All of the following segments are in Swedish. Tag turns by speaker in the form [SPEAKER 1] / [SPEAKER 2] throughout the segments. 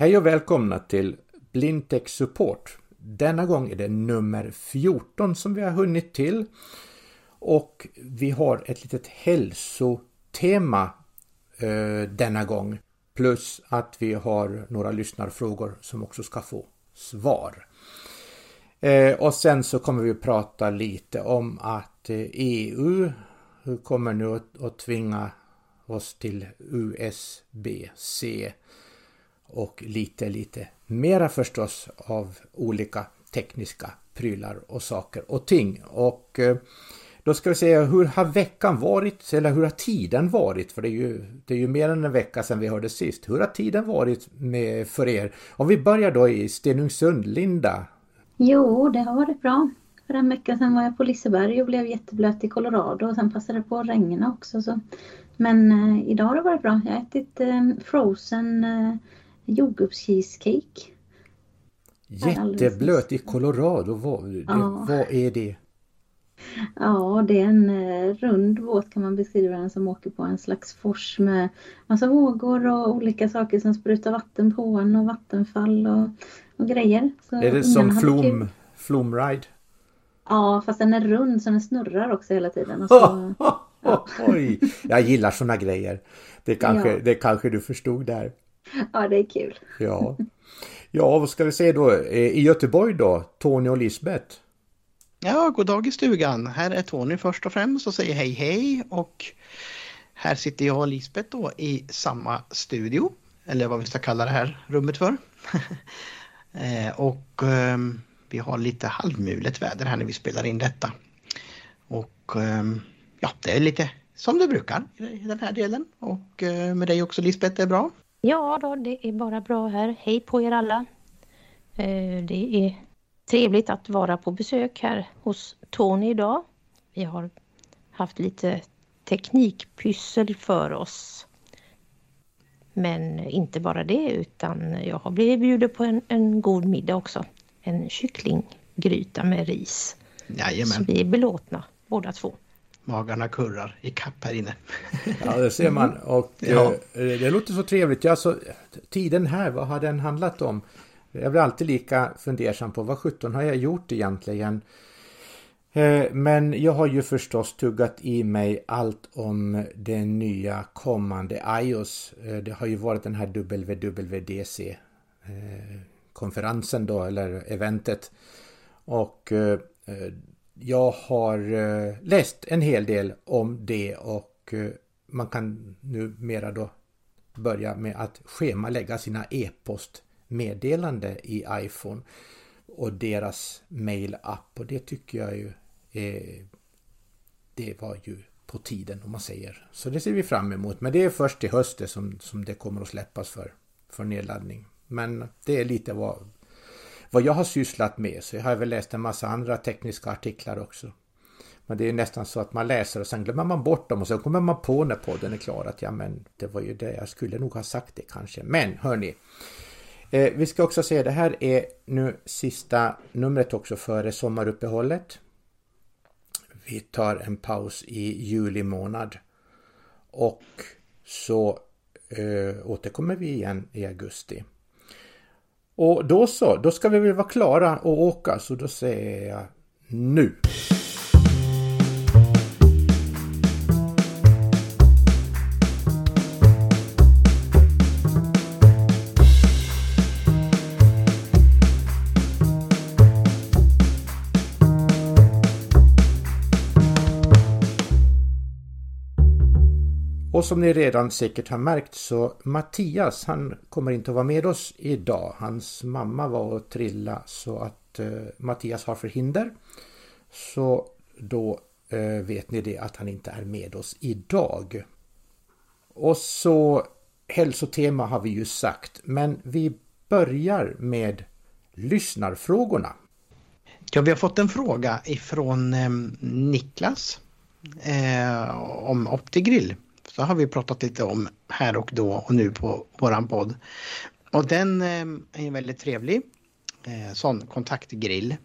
[SPEAKER 1] Hej och välkomna till Blindtech Support. Denna gång är det nummer 14 som vi har hunnit till. Och vi har ett litet hälsotema eh, denna gång. Plus att vi har några lyssnarfrågor som också ska få svar. Eh, och sen så kommer vi prata lite om att eh, EU kommer nu att, att tvinga oss till USB-C och lite, lite mera förstås av olika tekniska prylar och saker och ting. Och eh, då ska vi se, hur har veckan varit? Eller hur har tiden varit? För det är ju, det är ju mer än en vecka sedan vi hörde sist. Hur har tiden varit med, för er? Om vi börjar då i Stenungsund, Linda.
[SPEAKER 2] Jo, det har varit bra. För en vecka sedan var jag på Liseberg och blev jätteblöt i Colorado och sen passade det på att regna också. Så. Men eh, idag har det varit bra. Jag har ätit eh, frozen eh, jordgubbscheesecake.
[SPEAKER 1] Jätteblöt i Colorado, vad, det, ja. vad är det?
[SPEAKER 2] Ja, det är en eh, rund båt kan man beskriva den som åker på en slags fors med massa vågor och olika saker som sprutar vatten på en och vattenfall och, och grejer.
[SPEAKER 1] Så är det som flom, flomride?
[SPEAKER 2] Ja, fast den är rund så den snurrar också hela tiden. Så,
[SPEAKER 1] ja. Oj, jag gillar sådana grejer. Det kanske, ja. det kanske du förstod där.
[SPEAKER 2] Ja, det är kul.
[SPEAKER 1] Ja, ja vad ska vi säga då? Eh, I Göteborg då, Tony och Lisbeth?
[SPEAKER 3] Ja, god dag i stugan. Här är Tony först och främst och säger hej hej och här sitter jag och Lisbeth då i samma studio, eller vad vi ska kalla det här rummet för. Eh, och ehm, vi har lite halvmulet väder här när vi spelar in detta. Och ehm, ja, det är lite som det brukar i den här delen. Och eh, med dig också Lisbeth, det är bra?
[SPEAKER 4] Ja då, det är bara bra här. Hej på er alla. Eh, det är trevligt att vara på besök här hos Tony idag. Vi har haft lite teknikpyssel för oss. Men inte bara det utan jag har blivit bjuden på en, en god middag också. En kycklinggryta med ris.
[SPEAKER 3] Jajamän.
[SPEAKER 4] Så vi är belåtna båda två.
[SPEAKER 3] Magarna kurrar i kapp här inne.
[SPEAKER 1] ja, det ser man. Och ja. Eh, det låter så trevligt. Ja, så, tiden här, vad har den handlat om? Jag blir alltid lika fundersam på vad sjutton har jag gjort egentligen? Eh, men jag har ju förstås tuggat i mig allt om den nya kommande iOS. Eh, det har ju varit den här WWDC konferensen då, eller eventet. Och jag har eh, läst en hel del om det och eh, man kan numera då börja med att schemalägga sina e-postmeddelande i iPhone och deras mail-app och det tycker jag ju är, det var ju på tiden om man säger. Så det ser vi fram emot. Men det är först till hösten som, som det kommer att släppas för, för nedladdning. Men det är lite vad, vad jag har sysslat med. Så jag har väl läst en massa andra tekniska artiklar också. Men det är nästan så att man läser och sen glömmer man bort dem och sen kommer man på när podden är klar att ja men det var ju det jag skulle nog ha sagt det kanske. Men hörni, Eh, vi ska också säga det här är nu sista numret också före sommaruppehållet. Vi tar en paus i juli månad. Och så eh, återkommer vi igen i augusti. Och då så, då ska vi väl vara klara att åka så då säger jag nu. Och som ni redan säkert har märkt så Mattias han kommer inte att vara med oss idag. Hans mamma var och trilla så att eh, Mattias har förhinder. Så då eh, vet ni det att han inte är med oss idag. Och så hälsotema har vi ju sagt men vi börjar med lyssnarfrågorna.
[SPEAKER 3] Ja, vi har fått en fråga ifrån eh, Niklas eh, om Optigrill så har vi pratat lite om här och då och nu på våran podd. Och den eh, är väldigt trevlig. Eh, sån kontaktgrill.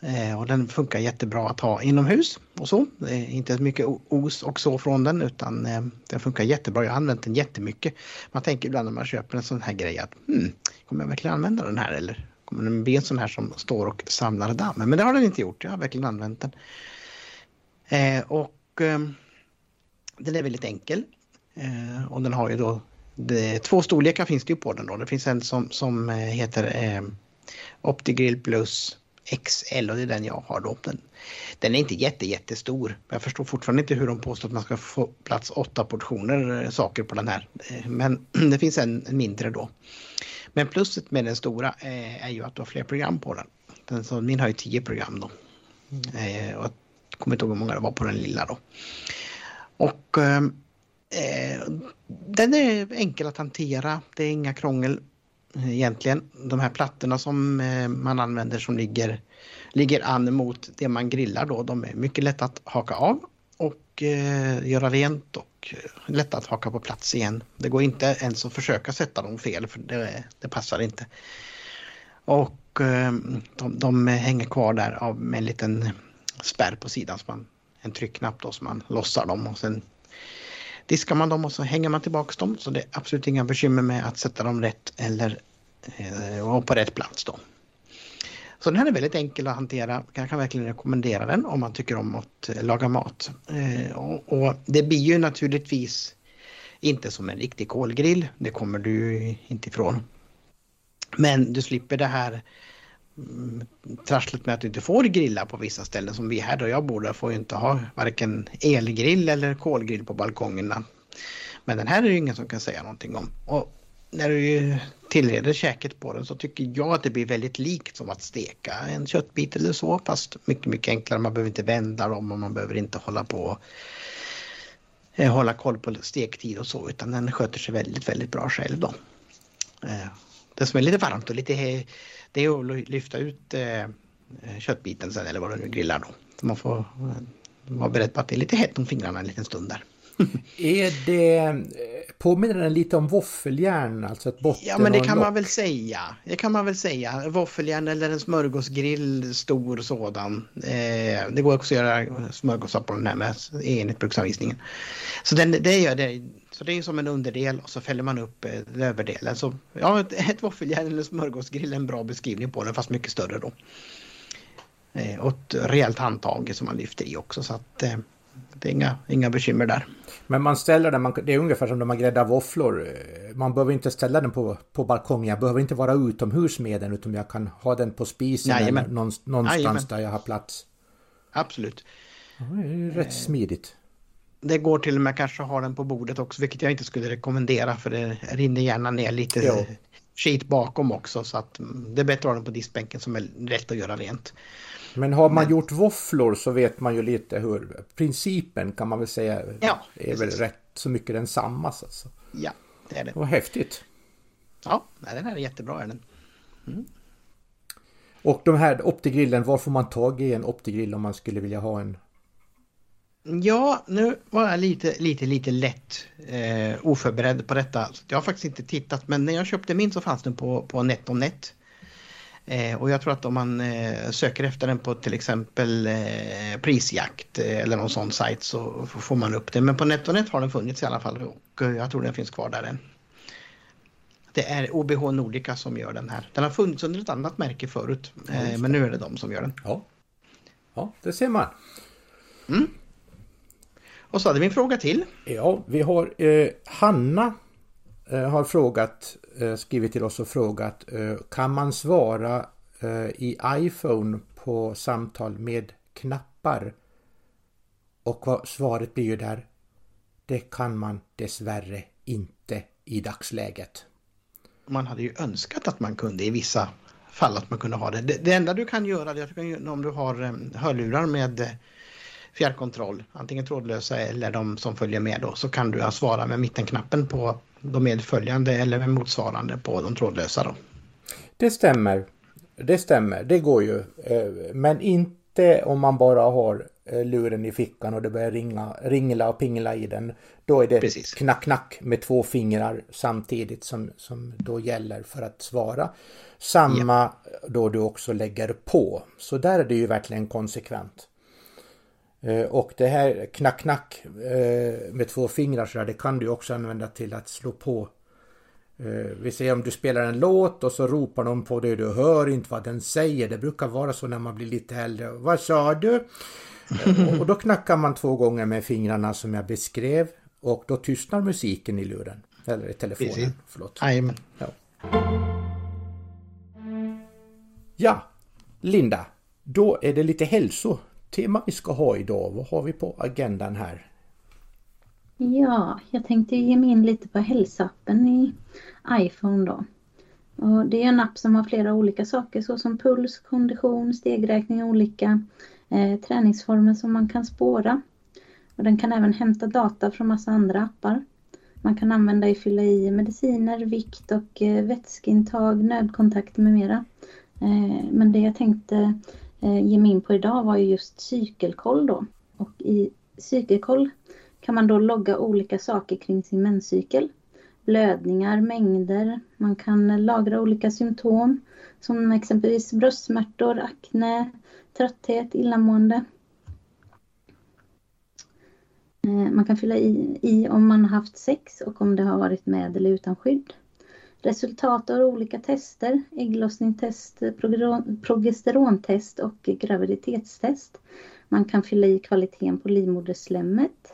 [SPEAKER 3] Eh, och den funkar jättebra att ha inomhus och så. Det är inte mycket os och så från den utan eh, den funkar jättebra. Jag har använt den jättemycket. Man tänker ibland när man köper en sån här grej att hmm, kommer jag verkligen använda den här eller kommer den bli en sån här som står och samlar damm? Men det har den inte gjort. Jag har verkligen använt den. Eh, och ehm, den är väldigt enkel. Eh, och den har ju då det, två storlekar finns det ju på den då. Det finns en som, som heter eh, OptiGrill Plus XL och det är den jag har då. Den, den är inte jätte, jättestor. Jag förstår fortfarande inte hur de påstår att man ska få plats åtta portioner eh, saker på den här. Eh, men det finns en, mindre då. Men plusset med den stora eh, är ju att du har fler program på den. den så min har ju tio program då. Eh, och jag kommer inte ihåg hur många det var på den lilla då. Och ehm, eh, den är enkel att hantera. Det är inga krångel eh, egentligen. De här plattorna som eh, man använder som ligger, ligger an mot det man grillar då, de är mycket lätta att haka av och eh, göra rent och eh, lätta att haka på plats igen. Det går inte ens att försöka sätta dem fel för det, det passar inte. Och eh, de, de, hänger kvar där av med en liten spärr på sidan, som man, en tryckknapp då som man lossar dem och sen diskar man dem och så hänger man tillbaks dem. Så det är absolut inga bekymmer med att sätta dem rätt eller eh, på rätt plats då. Så den här är väldigt enkel att hantera. Jag kan verkligen rekommendera den om man tycker om att eh, laga mat. Eh, och, och, det blir ju naturligtvis inte som en riktig kolgrill. Det kommer du inte ifrån. Men du slipper det här trasslet med att du inte får grilla på vissa ställen som vi här där jag bor där får ju inte ha varken elgrill eller kolgrill på balkongerna. Men den här är det ingen som kan säga någonting om. Och när du tillreder käket på den så tycker jag att det blir väldigt likt som att steka en köttbit eller så fast mycket, mycket enklare. Man behöver inte vända dem och man behöver inte hålla på eh, hålla koll på stektid och så utan den sköter sig väldigt, väldigt bra själv då. Eh, det som är lite varmt och lite det är att lyfta ut eh, eh, köttbiten sen eller vad du nu grillar då. man får vara beredd på att det är lite hett om fingrarna en liten stund där.
[SPEAKER 1] är det Påminner den lite om våffeljärn? Alltså ett botten
[SPEAKER 3] Ja men det kan man väl säga. Det kan man väl säga. Våffeljärn eller en smörgåsgrill, stor sådan. Eh, det går också att göra smörgåsar på den här med enligt bruksanvisningen. Så den, det gör det. Så det är som en underdel och så fäller man upp eh, överdelen. Så ja, ett, ett våffeljärn eller smörgåsgrill är en bra beskrivning på den fast mycket större då. Eh, och ett rejält handtag som man lyfter i också så att eh, det är inga, inga bekymmer där.
[SPEAKER 1] Men man ställer den, man, det är ungefär som när man gräddar våfflor. Man behöver inte ställa den på, på balkongen. Jag behöver inte vara utomhus med den utan jag kan ha den på spisen eller någonstans Jajamän. där jag har plats.
[SPEAKER 3] Absolut.
[SPEAKER 1] Ja, det är rätt smidigt.
[SPEAKER 3] Det går till och med kanske att ha den på bordet också, vilket jag inte skulle rekommendera för det rinner gärna ner lite jo. Skit bakom också så att det är bättre att ha den på diskbänken som är lätt att göra rent.
[SPEAKER 1] Men har man Men... gjort våfflor så vet man ju lite hur principen kan man väl säga ja, är väl rätt så mycket densamma. Alltså.
[SPEAKER 3] Ja, det är det.
[SPEAKER 1] Vad häftigt.
[SPEAKER 3] Ja, den här är jättebra. Är den. Mm.
[SPEAKER 1] Och de här optigrillen, var får man tag i en optigrill om man skulle vilja ha en?
[SPEAKER 3] Ja, nu var jag lite, lite, lite lätt eh, oförberedd på detta. Jag har faktiskt inte tittat, men när jag köpte min så fanns den på, på NetOnNet. Eh, och jag tror att om man eh, söker efter den på till exempel eh, prisjakt eh, eller någon sån sajt så får man upp det. Men på NetOnNet har den funnits i alla fall och eh, jag tror den finns kvar där än. Det är OBH Nordica som gör den här. Den har funnits under ett annat märke förut eh, men nu är det de som gör den.
[SPEAKER 1] Ja, ja det ser man.
[SPEAKER 3] Mm. Och så hade vi en fråga till.
[SPEAKER 1] Ja, vi har Hanna har frågat Eh, skrivit till oss och frågat eh, kan man svara eh, i iPhone på samtal med knappar? Och svaret blir ju där det kan man dessvärre inte i dagsläget.
[SPEAKER 3] Man hade ju önskat att man kunde i vissa fall att man kunde ha det. Det, det enda du kan göra är om du har hörlurar med fjärrkontroll, antingen trådlösa eller de som följer med då, så kan du svara med mittenknappen på de medföljande eller med motsvarande på de trådlösa då.
[SPEAKER 1] Det stämmer. Det stämmer, det går ju. Eh, men inte om man bara har eh, luren i fickan och det börjar ringa, ringla och pingla i den. Då är det
[SPEAKER 3] Precis.
[SPEAKER 1] knack knack med två fingrar samtidigt som, som då gäller för att svara. Samma då du också lägger på. Så där är det ju verkligen konsekvent. Eh, Och det här knack knack eh, med två fingrar så där, det kan du också använda till att slå på. Eh, Vi säger om du spelar en låt och så ropar någon på dig du hör inte vad den säger. Det brukar vara så när man blir lite äldre. Vad sa du? Och då knackar man två gånger med fingrarna som jag beskrev. Och då tystnar musiken i luren. Eller i telefonen. Förlåt.
[SPEAKER 3] Jajamän.
[SPEAKER 1] Ja. ja, Linda. Då är det lite Tema vi ska ha idag. Vad har vi på agendan här?
[SPEAKER 2] Ja, jag tänkte ge mig in lite på hälsoappen i iPhone då. Och det är en app som har flera olika saker såsom puls, kondition, stegräkning och olika eh, träningsformer som man kan spåra. Och den kan även hämta data från massa andra appar. Man kan använda i fylla i mediciner, vikt och eh, vätskeintag, nödkontakt med mera. Eh, men det jag tänkte Eh, ge mig in på idag var ju just cykelkoll då. Och i cykelkoll kan man då logga olika saker kring sin menscykel. Blödningar, mängder, man kan lagra olika symptom som exempelvis bröstsmärtor, akne, trötthet, illamående. Eh, man kan fylla i, i om man har haft sex och om det har varit med eller utan skydd. Resultat av olika tester, ägglossningstest, progesterontest och graviditetstest. Man kan fylla i kvaliteten på livmoderslemmet.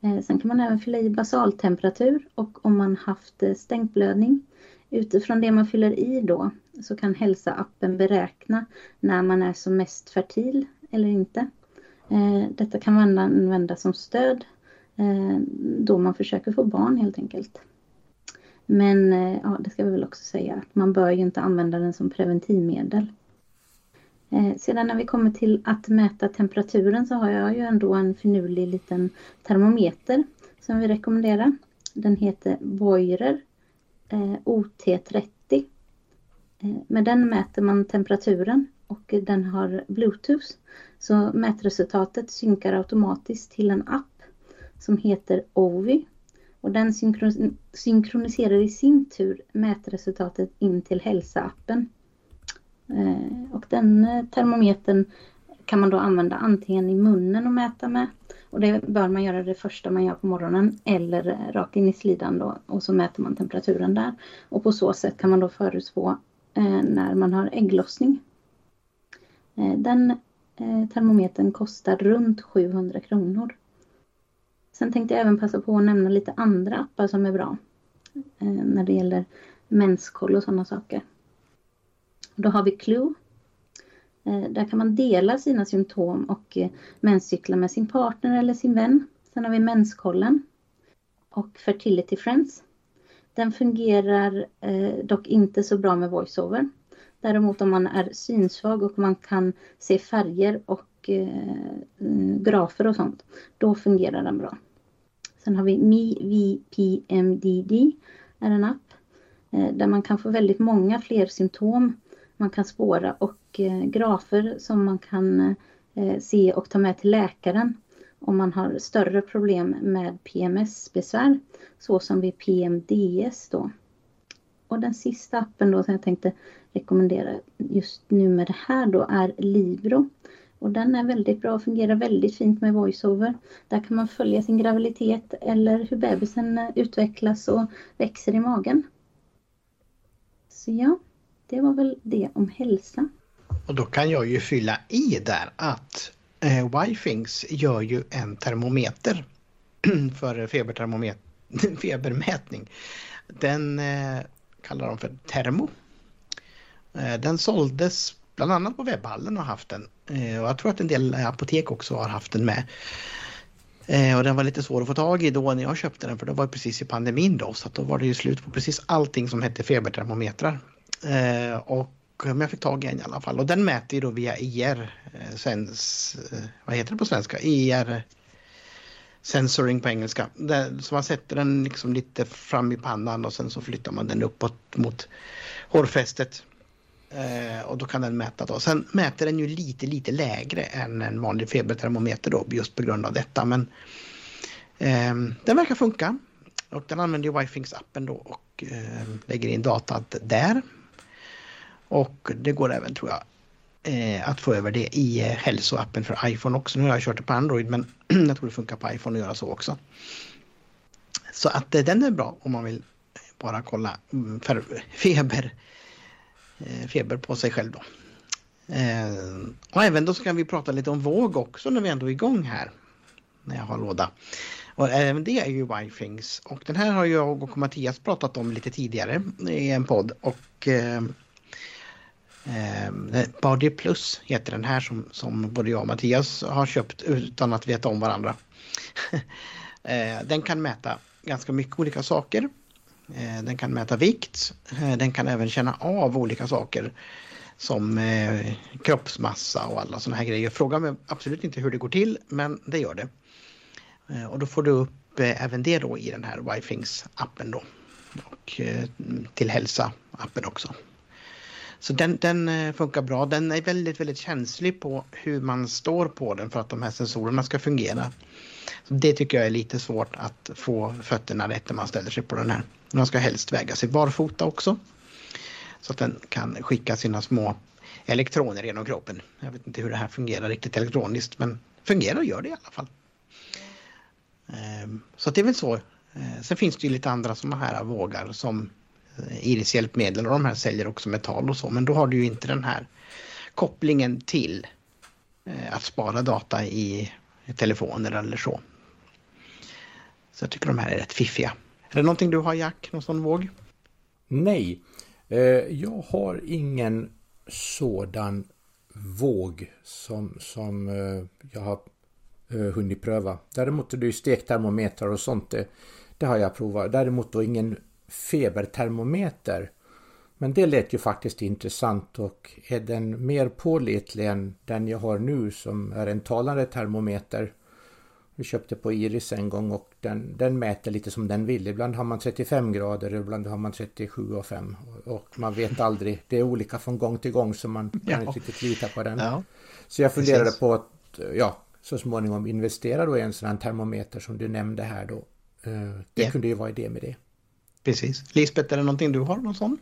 [SPEAKER 2] Eh, sen kan man även fylla i basaltemperatur och om man haft eh, stänkblödning. Utifrån det man fyller i då så kan hälsa-appen beräkna när man är som mest fertil eller inte. Eh, detta kan man använda som stöd då man försöker få barn helt enkelt. Men eh, ja, det ska vi väl också säga att man bör ju inte använda den som preventivmedel. Eh, Sedan när vi kommer till att mäta temperaturen så har jag ju ändå en finurlig liten termometer som vi rekommenderar. Den heter Voirer eh, OT30. Eh, Med den mäter man temperaturen och den har Bluetooth. Så mätresultatet synkar automatiskt till en app som heter Ovi. Och den synkron- synkroniserar i sin tur mätresultatet in till hälsa-appen. Eh, Och den eh, termometern kan man då använda antingen i munnen och mäta med. Och det bör man göra det första man gör på morgonen eller eh, rakt in i slidan då och så mäter man temperaturen där. Och på så sätt kan man då förutspå eh, när man har ägglossning. Eh, Den eh, termometern kostar runt 700 kronor. Sen tänkte jag även passa på att nämna lite andra appar som är bra eh, när det gäller menskoll och sådana saker. Då har vi Clue. Eh, Där kan man dela sina symptom och eh, menscykla med sin partner eller sin vän. Sen har vi Menskollen och Fertility Friends. Den fungerar eh, dock inte så bra med voiceover. Däremot om man är synsvag och man kan se färger och eh, eh grafer och sånt, då fungerar den bra. Sen har vi MiVPMDD, är en app eh, där man kan få väldigt många fler symptom man kan spåra och eh, grafer som man kan eh, se och ta med till läkaren om man har större problem med PMS-besvär såsom vid PMDS då. Och den sista appen då som jag tänkte rekommendera just nu med det här då är Libro. Och den är väldigt bra och fungerar väldigt fint med voiceover. Där kan man följa sin graviditet eller hur bebisen eh, utvecklas och växer i magen. Så ja, det var väl det om hälsa.
[SPEAKER 3] Och då kan jag ju fylla i där att eh, Wifings gör ju en termometer för febermätning. Den eh, kallar de för Termo. Eh, den såldes bland annat på webbhallen och haft den. Eh, och jag tror att en del eh, apotek också har haft den med. Eh, och den var lite svår att få tag i då när jag köpte den för det var precis i pandemin då så att då var det ju slut på precis allting som hette febertermometrar. Eh, och men jag fick tag i en i alla fall och den mäter ju då via IR, eh, sens, eh, vad heter det på svenska? IR sensoring på engelska. Där, så man sätter den liksom lite fram i pannan och sen så flyttar man den uppåt mot hårfästet. Eh, och då kan den mäta då. Sen mäter den ju lite, lite lägre än en vanlig febertermometer då just på grund av detta. Men eh, den verkar funka. Och den använder ju Wifings appen då och eh, lägger in datat där. Och det går även tror jag eh, att få över det i eh, hälsoappen för iPhone också. Nu har jag kört det på Android men jag tror det funkar på iPhone att göra så också. Så att eh, den är bra om man vill bara kolla mm, feber, Eh, feber på sig själv då. Eh, och även då ska vi prata lite om våg också när vi ändå är igång här. När jag har låda. Och även det är ju Wifings och den här har jag och Mattias pratat om lite tidigare i en podd och eh, eh, eh, Body Plus heter den här som, som både jag och Mattias har köpt utan att veta om varandra. den kan mäta ganska mycket olika saker. Eh, den kan mäta vikt. Eh, den kan även känna av olika saker som eh, kroppsmassa och alla sådana här grejer. Fråga mig absolut inte hur det går till men det gör det. Och då får du upp även det då i den här Wifings appen då. Och till hälsa appen också. Så den, den funkar bra. Den är väldigt, väldigt känslig på hur man står på den för att de här sensorerna ska fungera. Så det tycker jag är lite svårt att få fötterna rätt när man ställer sig på den här. Man ska helst väga sig barfota också. Så att den kan skicka sina små elektroner genom kroppen. Jag vet inte hur det här fungerar riktigt elektroniskt men fungerar och gör det i alla fall. Ehm, så det är väl så. Ehm, sen finns det ju lite andra sådana här vågar som eh, Iris hjälpmedel och de här säljer också metall och så men då har du ju inte den här kopplingen till eh, att spara data i telefoner eller så. Så jag tycker de här är rätt fiffiga. Är det någonting du har Jack, någon sån våg?
[SPEAKER 1] Nej, eh, jag har ingen sådan våg som, som eh, jag har eh, hunnit pröva. Däremot är det ju stektermometrar och sånt. Det, det har jag provat. Däremot då ingen febertermometer. Men det lät ju faktiskt intressant och är den mer pålitlig än den jag har nu som är en talande termometer. Vi köpte på Iris en gång och den, den mäter lite som den vill. Ibland har man 35 grader, ibland har man 37 och 5. Och man vet aldrig. Det är olika från gång till gång så man kan ja. inte riktigt lita på den. Ja. Så jag funderade Precis. på att ja, så småningom investera då i en sån här termometer som du nämnde här då. Eh, det yeah. kunde ju vara idé med det.
[SPEAKER 3] Precis. Lisbeth, är det någonting du har någon sån?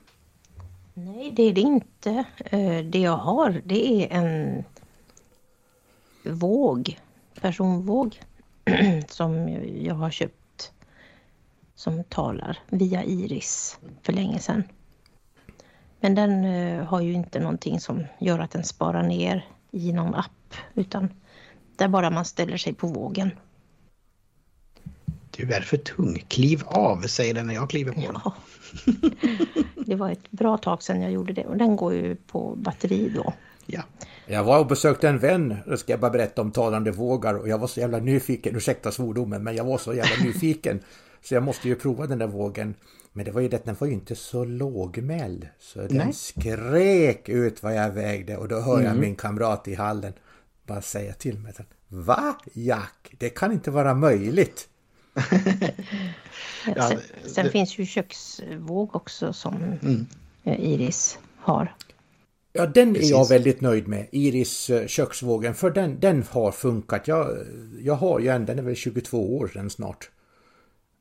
[SPEAKER 4] Nej, det är det inte. Eh, det jag har det är en våg, personvåg som jag har köpt som talar via Iris för länge sedan. Men den eh, har ju inte någonting som gör att den sparar ner i någon app utan där bara man ställer sig på vågen.
[SPEAKER 3] Du är för tung. Kliv av, säger den när jag kliver på ja.
[SPEAKER 4] Det var ett bra tag sedan jag gjorde det och den går ju på batteri då.
[SPEAKER 3] Ja.
[SPEAKER 1] Jag var och besökte en vän, det ska jag bara berätta om talande vågar och jag var så jävla nyfiken, ursäkta svordomen, men jag var så jävla nyfiken. Så jag måste ju prova den där vågen. Men det var ju det, den var ju inte så lågmäld. Så den Nej. skrek ut vad jag vägde och då hör jag mm. min kamrat i hallen bara säga till mig. Va Jack? Det kan inte vara möjligt.
[SPEAKER 4] Ja, sen, sen det... finns ju köksvåg också som mm. Eh, Iris har.
[SPEAKER 1] Ja, den Precis. är jag väldigt nöjd med. Iris eh, köksvågen. För den, den har funkat. Jag, jag har ju en, den är väl 22 år sedan snart.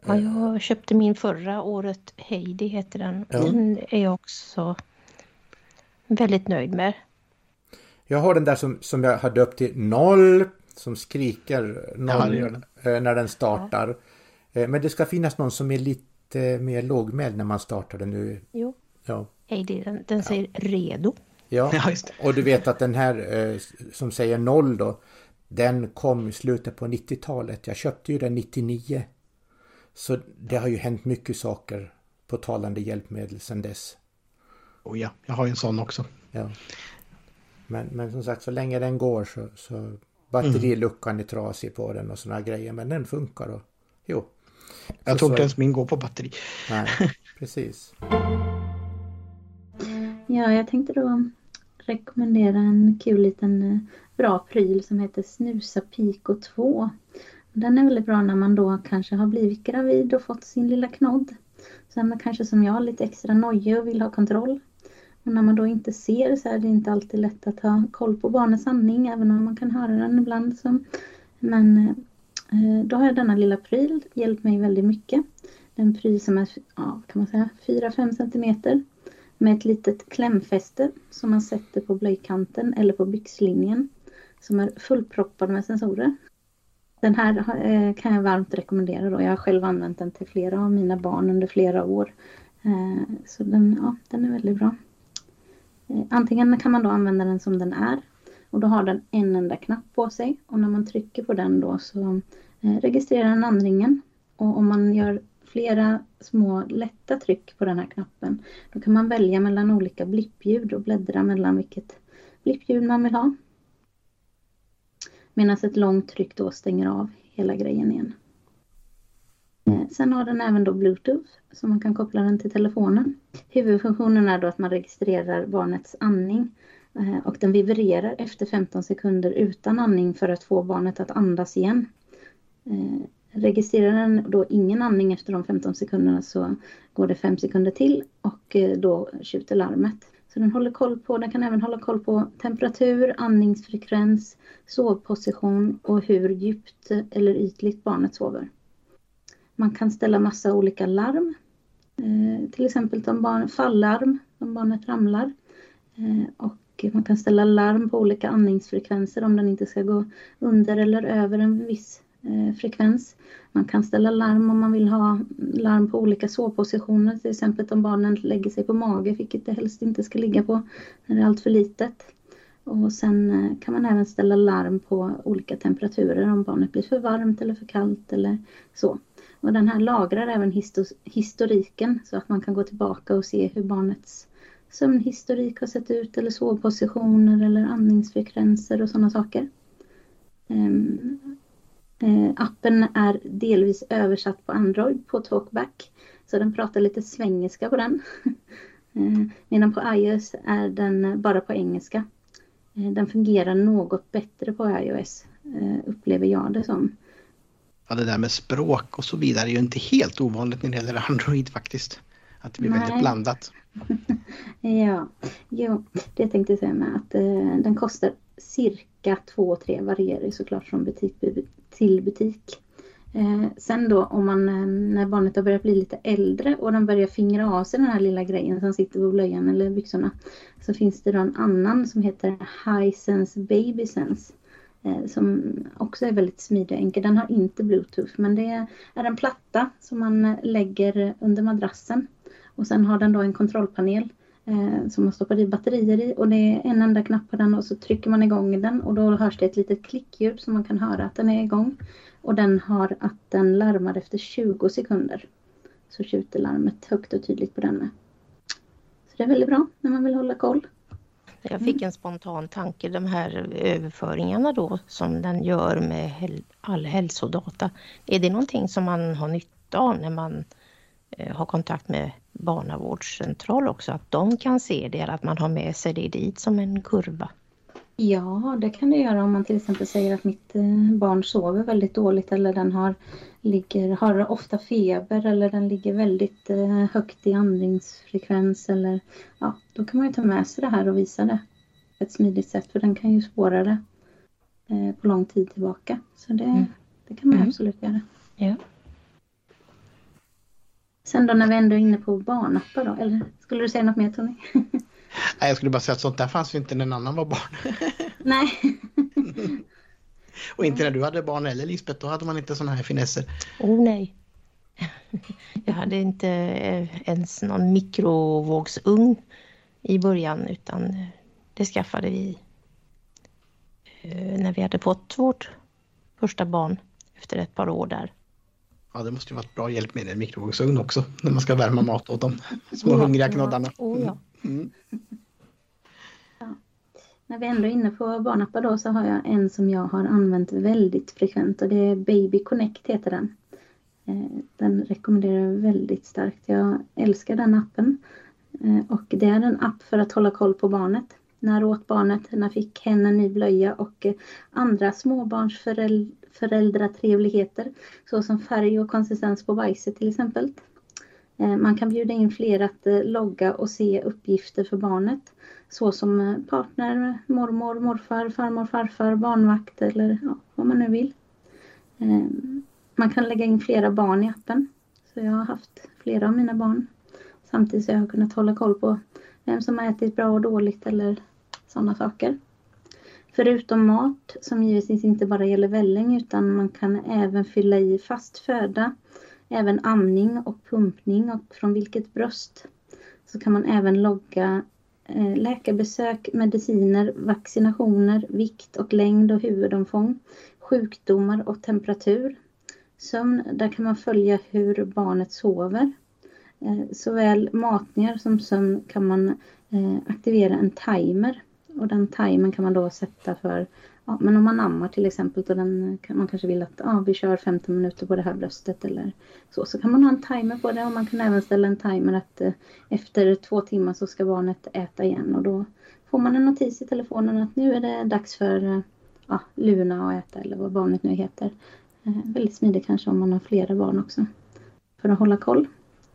[SPEAKER 4] Ja, jag köpte min förra året. Heidi heter den. Ja. Den är jag också väldigt nöjd med.
[SPEAKER 1] Jag har den där som, som jag har döpt till noll. Som skriker noll ja, eh, när den startar. Ja. Eh, men det ska finnas någon som är lite mer lågmäld när man startar den nu.
[SPEAKER 4] Jo. Ja. Heidi, den, den säger redo.
[SPEAKER 1] Ja, och du vet att den här eh, som säger noll då. Den kom i slutet på 90-talet. Jag köpte ju den 99. Så det har ju hänt mycket saker på talande hjälpmedel sedan dess.
[SPEAKER 3] Oh ja, jag har ju en sån också.
[SPEAKER 1] Ja. Men, men som sagt så länge den går så, så batteriluckan är trasig på den och sådana grejer. Men den funkar och jo.
[SPEAKER 3] Jag tror inte ens min går på batteri.
[SPEAKER 1] Nej, precis.
[SPEAKER 2] Ja, jag tänkte då rekommendera en kul liten eh, bra pryl som heter Snusa Pico 2. Den är väldigt bra när man då kanske har blivit gravid och fått sin lilla knodd. Sen kanske som jag, lite extra nojig och vill ha kontroll. Och när man då inte ser så är det inte alltid lätt att ha koll på barnets andning även om man kan höra den ibland. Så. Men eh, Eh, då har jag denna lilla pryl hjälpt mig väldigt mycket. En pryl som är ja, kan man säga, 4-5 centimeter med ett litet klämfäste som man sätter på blöjkanten eller på byxlinjen som är fullproppad med sensorer. Den här eh, kan jag varmt rekommendera då. Jag har själv använt den till flera av mina barn under flera år. Eh, så den, ja, den är väldigt bra. Antingen kan man då använda den som den är och då har den en enda knapp på sig och när man trycker på den då så eh, registrerar den andningen och om man gör flera små lätta tryck på den här knappen då kan man välja mellan olika blippljud och bläddra mellan vilket blippljud man vill ha. Medan ett långt tryck då stänger av hela grejen igen. Eh, sen har den även då Bluetooth så man kan koppla den till telefonen. Huvudfunktionen är då att man registrerar barnets andning Eh, och den vibrerar efter 15 sekunder utan andning för att få barnet att andas igen. Eh, registrerar den då ingen andning efter de 15 sekunderna så går det 5 sekunder till och eh, då tjuter larmet. Så den håller koll på, den kan även hålla koll på temperatur, andningsfrekvens, sovposition och hur djupt eller ytligt barnet sover. Man kan ställa massa olika larm. Till exempel om barn, fallarm om barnet ramlar. och och man kan ställa larm på olika andningsfrekvenser om den inte ska gå under eller över en viss eh, frekvens. Man kan ställa larm om man vill ha larm på olika sovpositioner, till exempel om barnen lägger sig på mage, vilket det helst inte ska ligga på när det är allt för litet. Och sen eh, kan man även ställa larm på olika temperaturer om barnet blir för varmt eller för kallt eller så. Och den här lagrar även historiken så att man kan gå tillbaka och se hur barnets sömnhistorik har sett ut eller sovpositioner eller andningsfrekvenser och sådana saker. Um, uh, appen är delvis översatt på Android på Talkback så den pratar lite svengelska på den. uh, medan på iOS är den bara på engelska. Uh, den fungerar något bättre på iOS upplever jag det som.
[SPEAKER 3] Ja, det där med språk och så vidare är ju inte helt ovanligt när det gäller Android faktiskt. Att det blir Nej. väldigt blandat.
[SPEAKER 2] ja, jo, det tänkte jag säga med att eh, den kostar cirka 2-3 varierar såklart från butik till butik. Eh, sen då om man, eh, när barnet har börjat bli lite äldre och den börjar fingra av sig den här lilla grejen som sitter på blöjan eller byxorna. Så finns det då en annan som heter Hisense Baby Sense. Eh, som också är väldigt smidig och enkel. Den har inte bluetooth men det är en platta som man eh, lägger under madrassen. Och sen har den då en kontrollpanel eh, som man stoppar i batterier i och det är en enda knapp på den och så trycker man igång den och då hörs det ett litet klickljud så man kan höra att den är igång. Och den har att den larmar efter 20 sekunder. Så tjuter larmet högt och tydligt på den med. Så det är väldigt bra när man vill hålla koll.
[SPEAKER 4] Jag fick en spontan tanke, de här överföringarna då som den gör med all hälsodata. Är det någonting som man har nytta av när man eh, har kontakt med barnavårdscentral också? Att de kan se det, eller att man har med sig det dit som en kurva?
[SPEAKER 2] Ja, det kan det göra om man till exempel säger att mitt eh, barn sover väldigt dåligt eller den har, ligger, har ofta feber eller den ligger väldigt eh, högt i andningsfrekvens eller ja, då kan man ju ta med sig det här och visa det på ett smidigt sätt för den kan ju spåra det på lång tid tillbaka. Så det, mm. det kan man mm. absolut göra.
[SPEAKER 4] Ja.
[SPEAKER 2] Sen då när vi ändå är inne på barnappar då, eller skulle du säga något mer Tony?
[SPEAKER 3] Nej, jag skulle bara säga att sånt där fanns ju inte när en annan var barn.
[SPEAKER 2] Nej.
[SPEAKER 3] Och inte när du hade barn eller Lisbeth, då hade man inte såna här finesser.
[SPEAKER 4] Oh nej. Jag hade inte eh, ens någon mikrovågsugn i början utan det skaffade vi eh, när vi hade fått vårt första barn efter ett par år där.
[SPEAKER 3] Ja, det måste ju vara ett bra hjälpmedel, en mikrovågsugn också, när man ska värma mat åt de små ja, hungriga knoddarna.
[SPEAKER 4] Oh, ja. Mm.
[SPEAKER 2] Ja. När vi ändå är inne på barnappar då så har jag en som jag har använt väldigt frekvent och det är Baby Connect heter den. Eh, den rekommenderar jag väldigt starkt. Jag älskar den appen. Eh, och det är en app för att hålla koll på barnet. När åt barnet? När fick hen en ny blöja? Och andra föräldratrevligheter, Såsom färg och konsistens på bajset till exempel. Eh, man kan bjuda in fler att eh, logga och se uppgifter för barnet. såsom eh, partner, mormor, morfar, farmor, farfar, barnvakt eller ja, vad man nu vill. Man kan lägga in flera barn i appen. Så jag har haft flera av mina barn. Samtidigt som jag har kunnat hålla koll på vem som har ätit bra och dåligt eller sådana saker. Förutom mat, som givetvis inte bara gäller välling utan man kan även fylla i fast föda, även amning och pumpning och från vilket bröst. Så kan man även logga eh, läkarbesök, mediciner, vaccinationer, vikt och längd och huvudomfång, sjukdomar och temperatur. Sömn, där kan man följa hur barnet sover. Eh, såväl matningar som sömn kan man eh, aktivera en timer och den timern kan man då sätta för, ja, men om man ammar till exempel då den, man kanske vill att ja, vi kör 15 minuter på det här bröstet eller så, så kan man ha en timer på det och man kan även ställa en timer att eh, efter två timmar så ska barnet äta igen och då får man en notis i telefonen att nu är det dags för eh, ja, Luna att äta eller vad barnet nu heter. Eh, väldigt smidigt kanske om man har flera barn också för att hålla koll.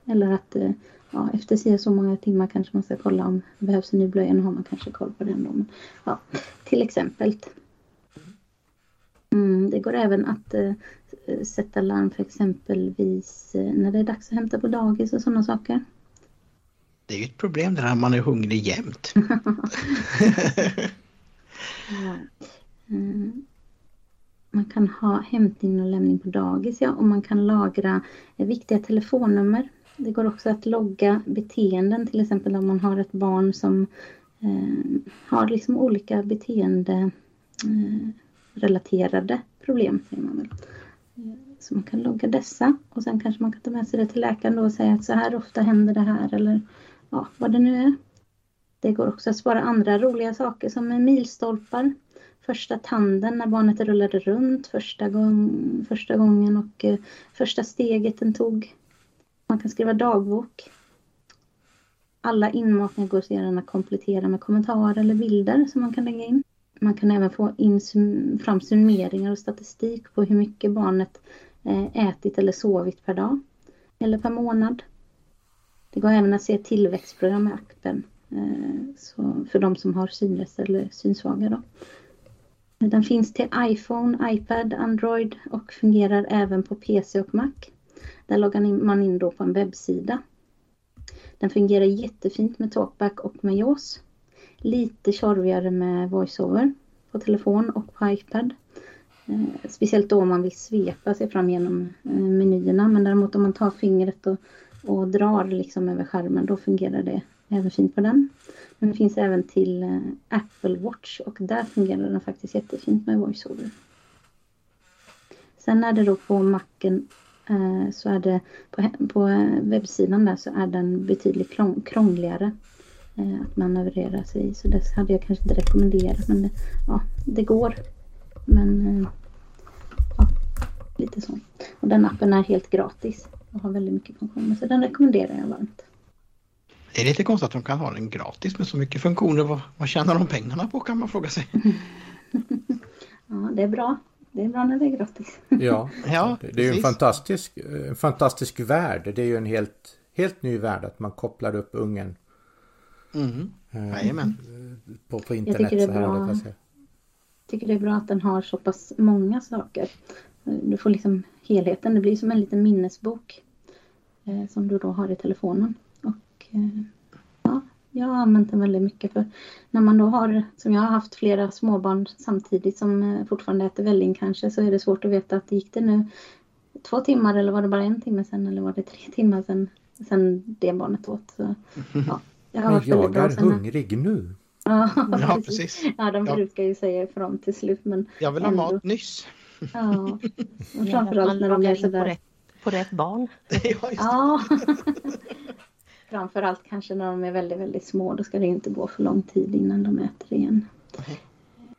[SPEAKER 2] Eller att eh, ja, efter så, så många timmar kanske man ska kolla om det behövs en ny blöja. Nu har man kanske koll på den då. Men, ja, till exempel. Mm, det går även att eh, sätta larm för exempelvis eh, när det är dags att hämta på dagis och sådana saker.
[SPEAKER 3] Det är ju ett problem när man är hungrig jämt.
[SPEAKER 2] ja. mm. Man kan ha hämtning och lämning på dagis ja, och man kan lagra eh, viktiga telefonnummer det går också att logga beteenden, till exempel om man har ett barn som eh, har liksom olika beteenderelaterade eh, problem. Säger man väl. Eh, så man kan logga dessa och sen kanske man kan ta med sig det till läkaren och säga att så här ofta händer det här eller ja, vad det nu är. Det går också att spara andra roliga saker som milstolpar. Första tanden när barnet rullade runt första, gång, första gången och eh, första steget den tog. Man kan skriva dagbok. Alla inmatningar går sedan att komplettera med kommentarer eller bilder som man kan lägga in. Man kan även få in fram summeringar och statistik på hur mycket barnet eh, ätit eller sovit per dag eller per månad. Det går även att se tillväxtprogram i appen eh, så för de som har synrester eller synsvaga. Då. Den finns till iPhone, iPad, Android och fungerar även på PC och Mac. Där loggar man in då på en webbsida. Den fungerar jättefint med Talkback och med JAWS. Lite tjorvigare med VoiceOver på telefon och på iPad. Eh, speciellt då om man vill svepa sig fram genom eh, menyerna. Men däremot om man tar fingret och, och drar liksom över skärmen då fungerar det även fint på den. Men det finns även till eh, Apple Watch och där fungerar den faktiskt jättefint med VoiceOver. Sen är det då på Macen så är det på, på webbsidan där så är den betydligt krångligare eh, att manövrera sig i. Så det hade jag kanske inte rekommenderat men det, ja, det går. Men eh, ja, lite så. Och den appen är helt gratis och har väldigt mycket funktioner så den rekommenderar jag varmt.
[SPEAKER 3] Det är lite konstigt att de kan ha den gratis med så mycket funktioner. Vad, vad tjänar de pengarna på kan man fråga sig.
[SPEAKER 2] ja, det är bra det är bra när det är gratis.
[SPEAKER 1] Ja, ja det, det är ju en fantastisk, en fantastisk värld. Det är ju en helt, helt ny värld att man kopplar upp ungen.
[SPEAKER 3] Mm. Eh,
[SPEAKER 1] på, på internet. Jag tycker, det är bra,
[SPEAKER 2] jag tycker det är bra att den har så pass många saker. Du får liksom helheten. Det blir som en liten minnesbok. Eh, som du då har i telefonen. Och eh, jag har använt den väldigt mycket för när man då har, som jag har haft flera småbarn samtidigt som eh, fortfarande äter välling kanske så är det svårt att veta att gick det nu två timmar eller var det bara en timme sen eller var det tre timmar sen, sen det barnet åt. Så,
[SPEAKER 1] ja, jag har Men jag är hungrig nu.
[SPEAKER 2] Ja,
[SPEAKER 3] ja, precis.
[SPEAKER 2] Ja, de ja. brukar ju säga ifrån till slut. Men
[SPEAKER 3] jag vill ha ändå. mat nyss.
[SPEAKER 2] Ja, och framförallt när de är sådär.
[SPEAKER 4] På rätt, på rätt barn.
[SPEAKER 2] ja, Framförallt kanske när de är väldigt, väldigt små. Då ska det inte gå för lång tid innan de äter igen. Okay.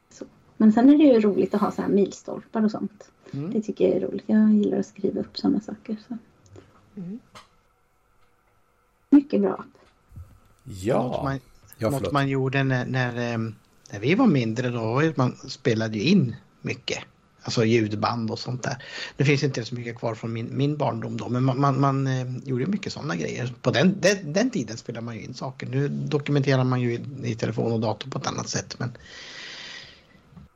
[SPEAKER 2] Så. Men sen är det ju roligt att ha så här milstolpar och sånt. Mm. Det tycker jag är roligt. Jag gillar att skriva upp sådana saker. Så. Mm. Mycket bra.
[SPEAKER 1] Ja. Något
[SPEAKER 3] man, ja, något man gjorde när, när, eh, när vi var mindre då man spelade in mycket. Alltså ljudband och sånt där. Det finns inte så mycket kvar från min, min barndom då men man, man, man eh, gjorde mycket sådana grejer. På den, den, den, tiden spelade man ju in saker. Nu dokumenterar man ju i, i telefon och dator på ett annat sätt. Men,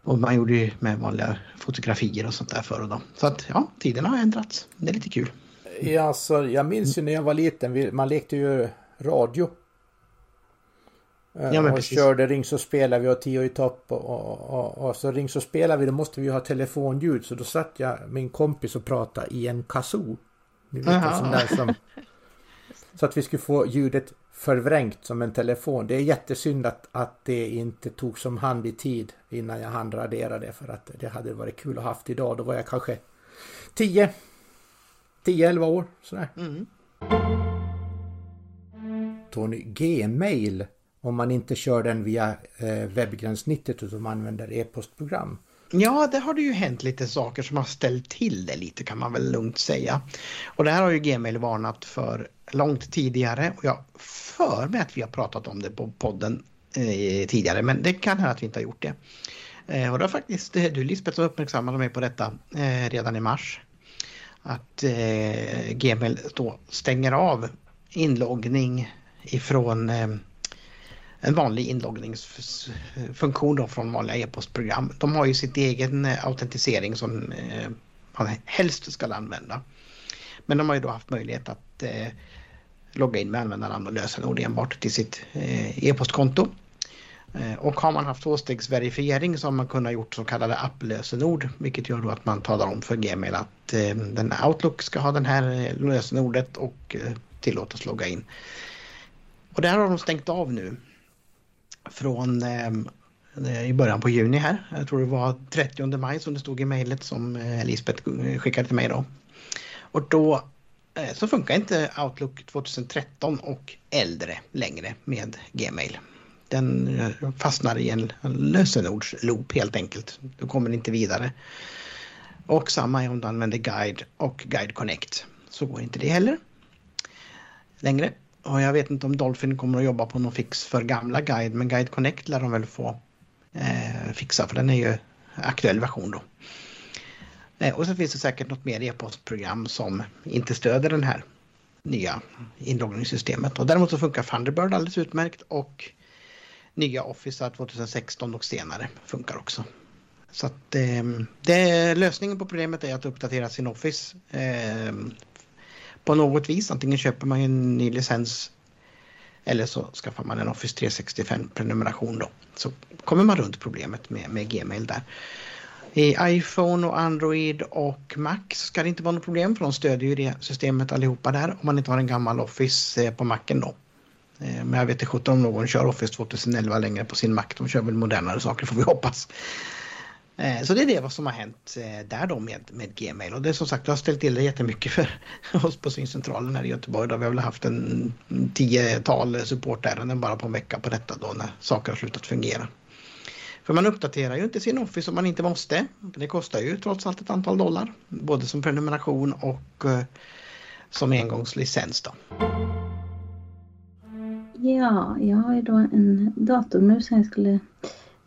[SPEAKER 3] och man gjorde ju med vanliga fotografier och sånt där förr och då. Så att ja, tiderna har ändrats. Det är lite kul.
[SPEAKER 1] Ja, alltså, jag minns ju när jag var liten, man lekte ju radio. Ja, men och precis. körde Ring så spelar vi och Tio i topp och, och, och, och, så Ring så spelar vi då måste vi ha telefonljud så då satt jag min kompis och pratade i en kazoo. Ni vet, sån där som, så att vi skulle få ljudet förvrängt som en telefon. Det är jättesynd att, att det inte tog som hand i tid innan jag hann radera det för att det hade varit kul att ha haft idag. Då var jag kanske 10 10-11 år sådär. Mm. Tony, Gmail om man inte kör den via eh, webbgränssnittet utan man använder e-postprogram.
[SPEAKER 3] Ja, det har det ju hänt lite saker som har ställt till det lite kan man väl lugnt säga. Och det här har ju Gmail varnat för långt tidigare och jag för mig att vi har pratat om det på podden eh, tidigare men det kan hända att vi inte har gjort det. Eh, och det har faktiskt eh, du Lisbeth som uppmärksammade mig på detta eh, redan i mars. Att eh, Gmail då stänger av inloggning ifrån eh, en vanlig inloggningsfunktion då från vanliga e-postprogram. De har ju sitt egen eh, autentisering som eh, man helst ska använda. Men de har ju då haft möjlighet att eh, logga in med användarnamn och lösenord enbart till sitt e-postkonto. Och har man haft tvåstegsverifiering så har man kunnat gjort så kallade applösenord vilket gör då att man talar om för Gmail att eh, den Outlook ska ha det här lösenordet och tillåtas logga in. Och det här har de stängt av nu från eh, i början på juni här. Jag tror det var 30 maj som det stod i mejlet som eh, Lisbeth skickade till mig då. Och då eh, så funkar inte Outlook 2013 och äldre längre med Gmail. Den eh, fastnar i en lösenordsloop helt enkelt. Du kommer inte vidare. Och samma är om du använder Guide och Guide Connect. Så går inte det heller längre. Och jag vet inte om Dolphin kommer att jobba på någon fix för gamla Guide men Guide Connect lär de väl få eh, fixa för den är ju aktuell version då. Eh, och så finns det säkert något mer e-postprogram som inte stöder den här nya inloggningssystemet. Och däremot så funkar Thunderbird alldeles utmärkt och nya Office 2016 och senare funkar också. Så att eh, det, lösningen på problemet är att uppdatera sin Office eh, på något vis. Antingen köper man en ny licens eller så skaffar man en Office 365 prenumeration då. Så kommer man runt problemet med, med Gmail där. I iPhone och Android och Mac ska det inte vara något problem för de stödjer ju det systemet allihopa där om man inte har en gammal Office eh, på Macen då. Men jag vet inte om någon kör Office 2011 längre på sin Mac. De kör väl modernare saker får vi hoppas. Eh, så det är det som har hänt eh, där då med, med Gmail och det är som sagt det har ställt till det jättemycket för oss på syncentralen här i Göteborg. Då vi har väl haft en tiotal supportärenden bara på en vecka på detta då när saker har slutat fungera. För man uppdaterar ju inte sin Office om man inte måste. Det kostar ju trots allt ett antal dollar. Både som prenumeration och eh, som engångslicens då.
[SPEAKER 2] Ja, jag har ju då en datormus här jag skulle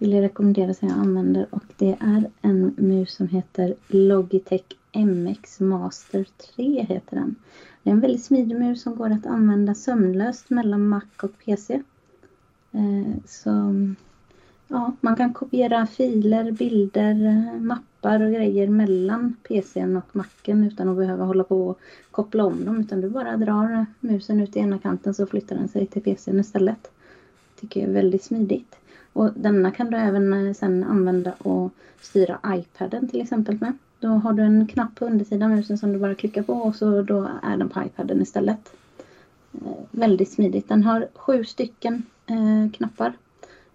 [SPEAKER 2] vill jag rekommendera som jag använder och det är en mus som heter Logitech MX Master 3 heter den. Det är en väldigt smidig mus som går att använda sömlöst mellan Mac och PC. Eh, så ja, man kan kopiera filer, bilder, eh, mappar och grejer mellan PCn och Macen utan att behöva hålla på och koppla om dem utan du bara drar musen ut i ena kanten så flyttar den sig till PCn istället. Tycker jag är väldigt smidigt. Och denna kan du även eh, sen använda och styra iPaden till exempel med. Då har du en knapp på undersidan av musen som du bara klickar på och så då är den på iPaden istället. Eh, väldigt smidigt. Den har sju stycken eh, knappar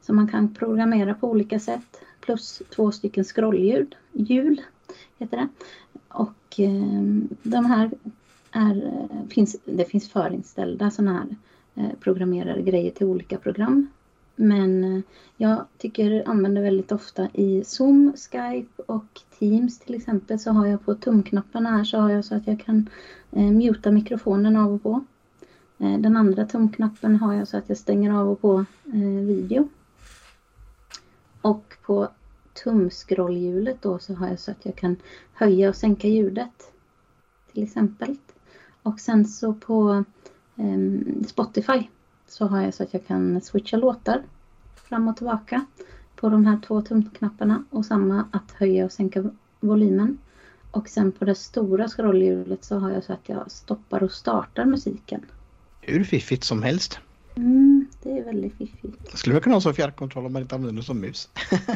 [SPEAKER 2] som man kan programmera på olika sätt. Plus två stycken scrollljud, hjul heter det. Och eh, de här är, eh, finns, det finns förinställda sådana här eh, programmerade grejer till olika program. Men eh, jag tycker använder väldigt ofta i Zoom, Skype och Teams till exempel så har jag på tumknapparna här så har jag så att jag kan eh, muta mikrofonen av och på. Eh, den andra tumknappen har jag så att jag stänger av och på eh, video. Och på tumskrollhjulet då så har jag så att jag kan höja och sänka ljudet. Till exempel. Och sen så på ehm, Spotify så har jag så att jag kan switcha låtar fram och tillbaka på de här två tumknapparna och samma att höja och sänka volymen. Och sen på det stora scrollhjulet så har jag så att jag stoppar och startar musiken.
[SPEAKER 3] Hur fiffigt som helst.
[SPEAKER 2] Mm, det är väldigt fiffigt.
[SPEAKER 3] Skulle man kunna ha som fjärrkontroll om man inte använder det som mus?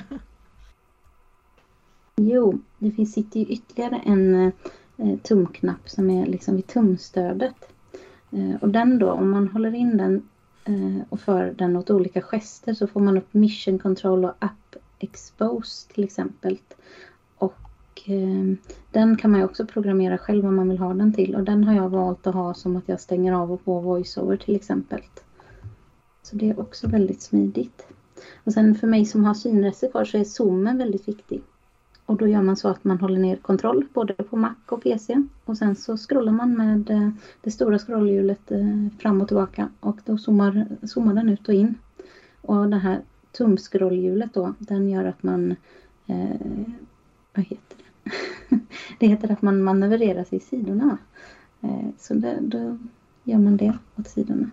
[SPEAKER 2] jo, det finns sitter ju ytterligare en eh, tumknapp som är liksom vid tumstödet. Eh, och den då, om man håller in den Eh, och för den åt olika gester så får man upp Mission Control och App Expose till exempel. Och eh, den kan man ju också programmera själv om man vill ha den till. Och den har jag valt att ha som att jag stänger av och på VoiceOver till exempel. Så det är också väldigt smidigt. Och sen för mig som har synreservoar så är zoomen väldigt viktig. Och då gör man så att man håller ner kontroll både på Mac och PC. Och sen så scrollar man med eh, det stora scrollhjulet eh, fram och tillbaka och då zoomar, zoomar den ut och in. Och det här tumskrollhjulet då, den gör att man, eh, vad heter det? det heter att man manövrerar sig i sidorna. Eh, så det, då gör man det åt sidorna.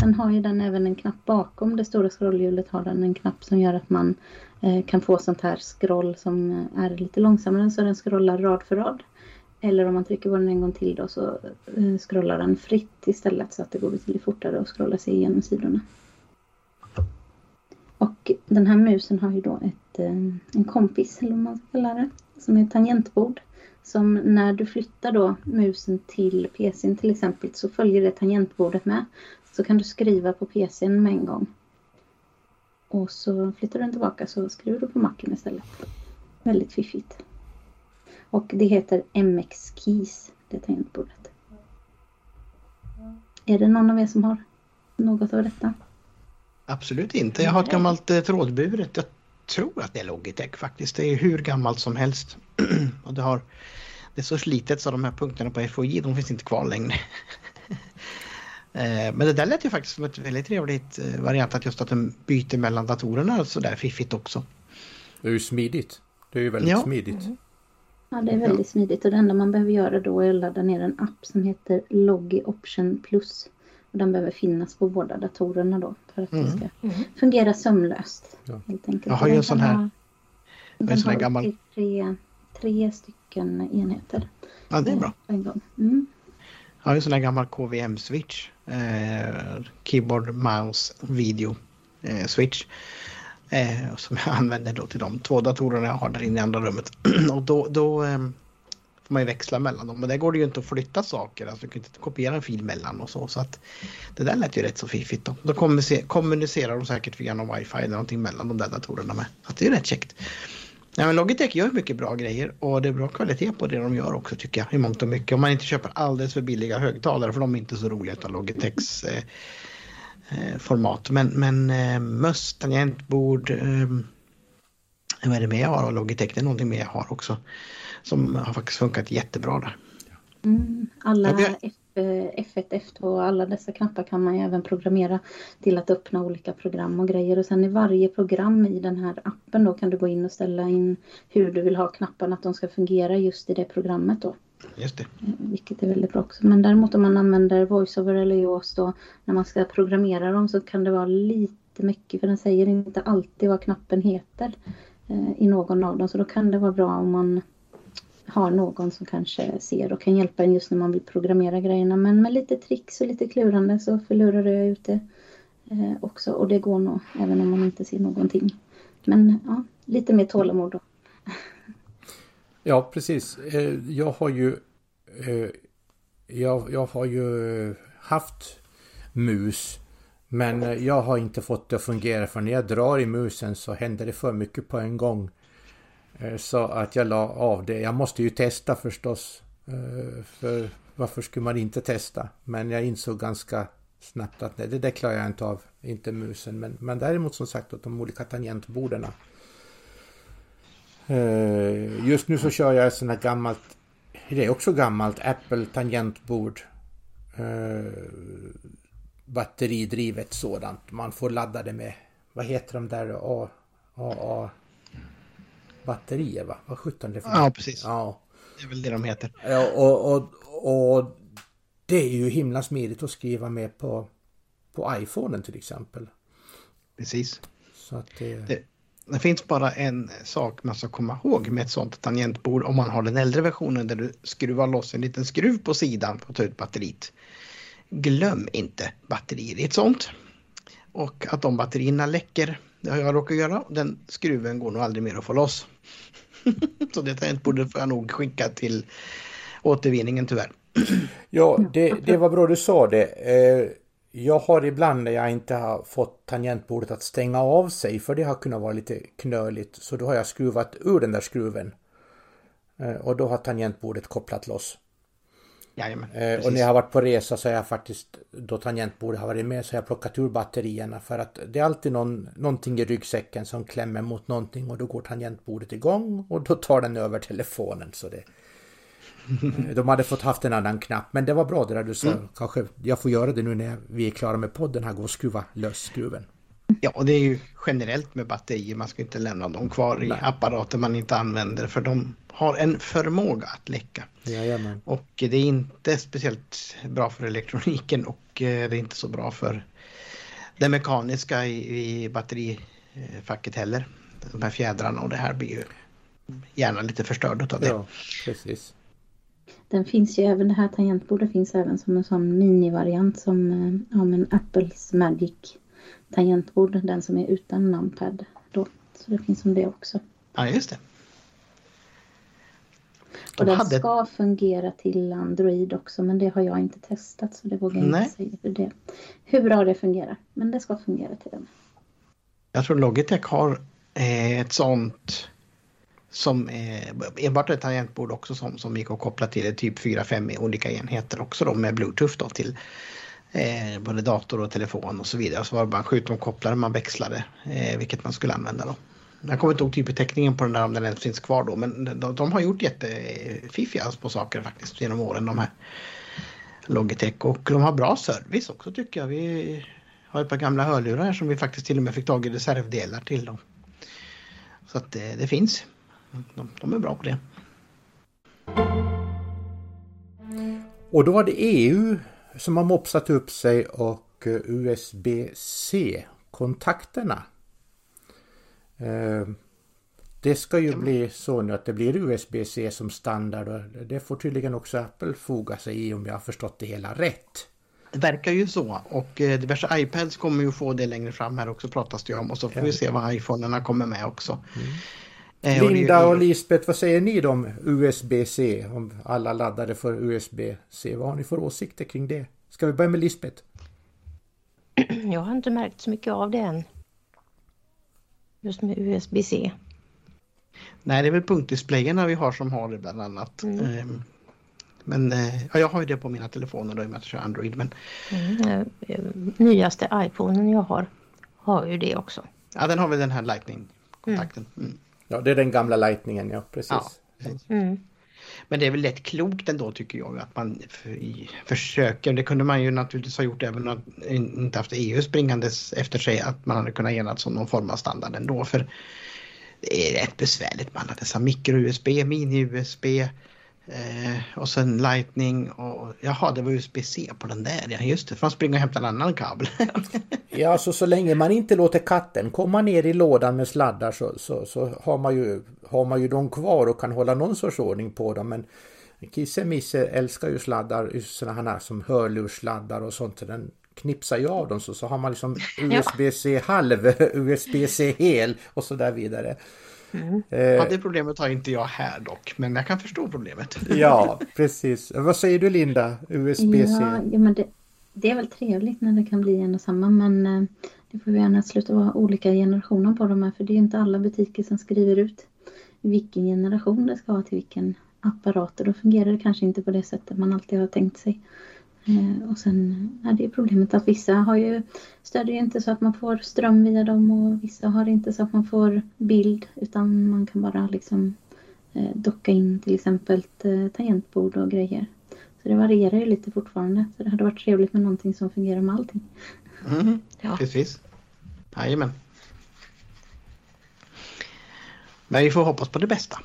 [SPEAKER 2] Sen har ju den även en knapp bakom det stora scrollhjulet har den en knapp som gör att man eh, Eh, kan få sånt här scroll som eh, är lite långsammare så den scrollar rad för rad. Eller om man trycker på den en gång till då så eh, scrollar den fritt istället så att det går betydligt fortare att scrolla sig igenom sidorna. Och den här musen har ju då ett, en kompis, eller vad man ska kalla det, som är ett tangentbord. Som när du flyttar då musen till PCn till exempel så följer det tangentbordet med. Så kan du skriva på PCn med en gång. Och så flyttar du den tillbaka så skriver du på macken istället. Väldigt fiffigt. Och det heter MX Keys, det tangentbordet. Är det någon av er som har något av detta?
[SPEAKER 3] Absolut inte. Jag har ett gammalt eh, trådburet. Jag tror att det är Logitech faktiskt. Det är hur gammalt som helst. och det, har, det är så slitet så de här punkterna på FOI de finns inte kvar längre. Eh, men det där lät ju faktiskt som ett väldigt trevligt eh, variant att just att den byter mellan datorerna så där fiffigt också.
[SPEAKER 1] Det är ju smidigt. Det är ju väldigt ja. smidigt. Mm.
[SPEAKER 2] Ja, det är väldigt ja. smidigt och det enda man behöver göra då är att ladda ner en app som heter Logi Option Plus. Och den behöver finnas på båda datorerna då för att mm. det ska mm. fungera sömlöst. Ja. Helt enkelt.
[SPEAKER 3] Jag har ju en sån här, ha, en sån här gammal...
[SPEAKER 2] Tre, tre stycken enheter.
[SPEAKER 3] Ja, det är bra.
[SPEAKER 2] En gång. Mm.
[SPEAKER 3] Jag har en sån här gammal KVM-switch. Eh, keyboard, mouse, video eh, switch. Eh, som jag använder då till de två datorerna jag har där inne i andra rummet. och då, då eh, får man ju växla mellan dem. Men där går det ju inte att flytta saker. Alltså du kan inte kopiera en fil mellan och så. Så att det där lät ju rätt så fiffigt. Då, då kommunicerar de säkert via någon wifi eller någonting mellan de där datorerna med. Så det är rätt käckt. Ja, men Logitech gör mycket bra grejer och det är bra kvalitet på det de gör också tycker jag i mångt och mycket. Om man inte köper alldeles för billiga högtalare för de är inte så roliga av Logitechs eh, eh, format. Men, men eh, möss, tangentbord, eh, vad är det mer jag har av Logitech? Det är någonting mer jag har också som har faktiskt funkat jättebra där.
[SPEAKER 2] Mm, alla F1, F2 och alla dessa knappar kan man ju även programmera till att öppna olika program och grejer. Och sen i varje program i den här appen då kan du gå in och ställa in hur du vill ha knapparna att de ska fungera just i det programmet då.
[SPEAKER 3] Just det.
[SPEAKER 2] Eh, vilket är väldigt bra också. Men däremot om man använder VoiceOver eller JAWS då när man ska programmera dem så kan det vara lite mycket för den säger inte alltid vad knappen heter eh, i någon av dem. Så då kan det vara bra om man har någon som kanske ser och kan hjälpa en just när man vill programmera grejerna. Men med lite tricks och lite klurande så förlurar jag ut det eh, också. Och det går nog även om man inte ser någonting. Men ja, lite mer tålamod då.
[SPEAKER 1] Ja, precis. Eh, jag har ju eh, jag, jag har ju haft mus men jag har inte fått det att fungera för när jag drar i musen så händer det för mycket på en gång. Eh, så att jag la av det. Jag måste ju testa förstås. Eh, för varför skulle man inte testa? Men jag insåg ganska snabbt att nej, det där klarar jag inte av. Inte musen. Men, men däremot som sagt att de olika tangentborden. Eh, just nu så kör jag ett sånt här gammalt. Det är också gammalt Apple tangentbord. Batteridrivet sådant. Man får ladda det med. Vad heter de där? A, A, A batterier va? Vad sjutton det för
[SPEAKER 3] Ja, precis.
[SPEAKER 1] Ja.
[SPEAKER 3] Det är väl det de heter.
[SPEAKER 1] ja och, och, och det är ju himla smidigt att skriva med på, på iPhonen till exempel.
[SPEAKER 3] Precis.
[SPEAKER 1] Så att det...
[SPEAKER 3] Det, det finns bara en sak man ska komma ihåg med ett sånt tangentbord om man har den äldre versionen där du skruvar loss en liten skruv på sidan för att ta ut batteriet. Glöm inte batterier i ett sånt. Och att de batterierna läcker, det har jag råkat göra. Den skruven går nog aldrig mer att få loss. Så det tangentbordet får jag nog skicka till återvinningen tyvärr.
[SPEAKER 1] Ja, det, det var bra du sa det. Eh, jag har ibland när jag inte har fått tangentbordet att stänga av sig för det har kunnat vara lite knöligt. Så då har jag skruvat ur den där skruven. Eh, och då har tangentbordet kopplat loss.
[SPEAKER 3] Jajamän,
[SPEAKER 1] Eh, och när jag har varit på resa så har jag faktiskt, då tangentbordet har varit med, så har jag plockat ur batterierna för att det är alltid någon, någonting i ryggsäcken som klämmer mot någonting och då går tangentbordet igång och då tar den över telefonen. Så det, Eh, de hade fått haft en annan knapp, men det var bra det där du sa. Kanske jag får göra det nu när vi är klara med podden här, gå och skruva lös skruven.
[SPEAKER 3] Ja, och det är ju generellt med batterier. Man ska inte lämna dem kvar i
[SPEAKER 1] Nej.
[SPEAKER 3] apparater man inte använder för de har en förmåga att läcka.
[SPEAKER 1] Jajamän.
[SPEAKER 3] Och det är inte speciellt bra för elektroniken och eh, det är inte så bra för det mekaniska i, i batterifacket heller. De här fjädrarna och det här blir ju gärna lite förstörd av det.
[SPEAKER 1] Ja, precis.
[SPEAKER 2] Den finns ju även, det här tangentbordet finns även som en sån minivariant som eh, ja, men Apples Magic tangentbord. Den som är utan numpad. Då. Så det finns som det också.
[SPEAKER 3] Ja, just det.
[SPEAKER 2] Och
[SPEAKER 3] De
[SPEAKER 2] den
[SPEAKER 3] hade-
[SPEAKER 2] ska fungera till Android också men det har jag inte testat så det vågar jag
[SPEAKER 3] Nej.
[SPEAKER 2] inte säga för det. Hur bra det fungerar. Men det ska fungera till den.
[SPEAKER 3] Jag tror Logitech har eh, ett sånt som eh, enbart ett tangentbord också som, som gick att koppla till typ 4-5 olika enheter också då med bluetooth då till eh, både dator och telefon och så vidare. Så var det bara en skjutomkopplare man växlade eh, vilket man skulle använda då. Jag kommer inte ihåg typbeteckningen på den där om den ens finns kvar då men de, de har gjort jättefiffiga alltså på saker faktiskt genom åren de här Logitech och de har bra service också tycker jag. Vi har ett par gamla hörlurar här som vi faktiskt till och med fick tag i reservdelar till dem. Så att det, det finns. De, de är bra på det.
[SPEAKER 1] Och då var det EU som har mopsat upp sig och eh, USB-C-kontakterna. Eh, Det ska ju bli så nu att det blir USB-C som standard och det får tydligen också Apple foga sig i om jag har förstått det hela rätt.
[SPEAKER 3] Det verkar ju så och eh, diverse iPads kommer ju få det längre fram här också pratas det ju om och så får vi se vad iPhonerna kommer med också. Det-
[SPEAKER 1] Linda och Lisbeth, vad säger ni om USB-C? Om alla laddare för USB-C? Vad har ni för åsikter kring det? Ska vi börja med Lisbeth?
[SPEAKER 4] Jag har inte märkt så mycket av det än. Just med USB-C.
[SPEAKER 3] Nej, det är väl punktdisplayerna vi har som har det bland annat. Ehm, Men eh, ja, jag har ju det på mina telefoner då i och med att jag kör Android. Men
[SPEAKER 4] Mm. eh, eh, Nyaste iPhonen jag har har ju det också.
[SPEAKER 3] ja, den har väl den här Lightning-kontakten. Mm.
[SPEAKER 1] Ja, det är den gamla lightningen, ja precis.
[SPEAKER 3] Ja.
[SPEAKER 4] Mm.
[SPEAKER 3] Men det är väl lätt klokt ändå tycker jag att man försöker. Det kunde man ju naturligtvis ha gjort även om man inte haft EU springandes efter sig att man hade kunnat enas om någon form av standard ändå. För det är rätt besvärligt med alla dessa micro-USB, mini-USB eh, och sen lightning och jaha det var USB-C på den där ja just det. Får man springa och hämta en annan kabel.
[SPEAKER 1] Ja, alltså så länge man inte låter katten komma ner i lådan med sladdar så, så, så har, man ju, har man ju dem kvar och kan hålla någon sorts ordning på dem. Men Kisse Misse älskar ju sladdar, sådana här som hörlurssladdar och sånt. Så den knipsar ju av dem så, så har man liksom USB-C halv, USB-C hel och så där vidare. Eh,
[SPEAKER 3] ja, det problemet har inte jag här dock, men jag kan förstå problemet.
[SPEAKER 1] ja, precis. Vad säger du Linda? USB-C?
[SPEAKER 2] Ja, ja men det, det är väl trevligt när det kan bli en och samma men eh, det får vi gärna sluta vara olika generationer på de här för det är ju inte alla butiker som skriver ut vilken generation det ska vara till vilken apparat och då fungerar det kanske inte på det sättet man alltid har tänkt sig. Eh, och sen är det ju problemet att vissa har ju stödjer ju inte så att man får ström via dem och vissa har inte så att man får bild utan man kan bara liksom eh, docka in till exempel eh, tangentbord och grejer. Så det varierar ju lite fortfarande. Så det hade varit trevligt med någonting som fungerar med allting.
[SPEAKER 3] Mm,
[SPEAKER 4] Ja.
[SPEAKER 3] Precis. Jajamän. Men vi får hoppas på det bästa.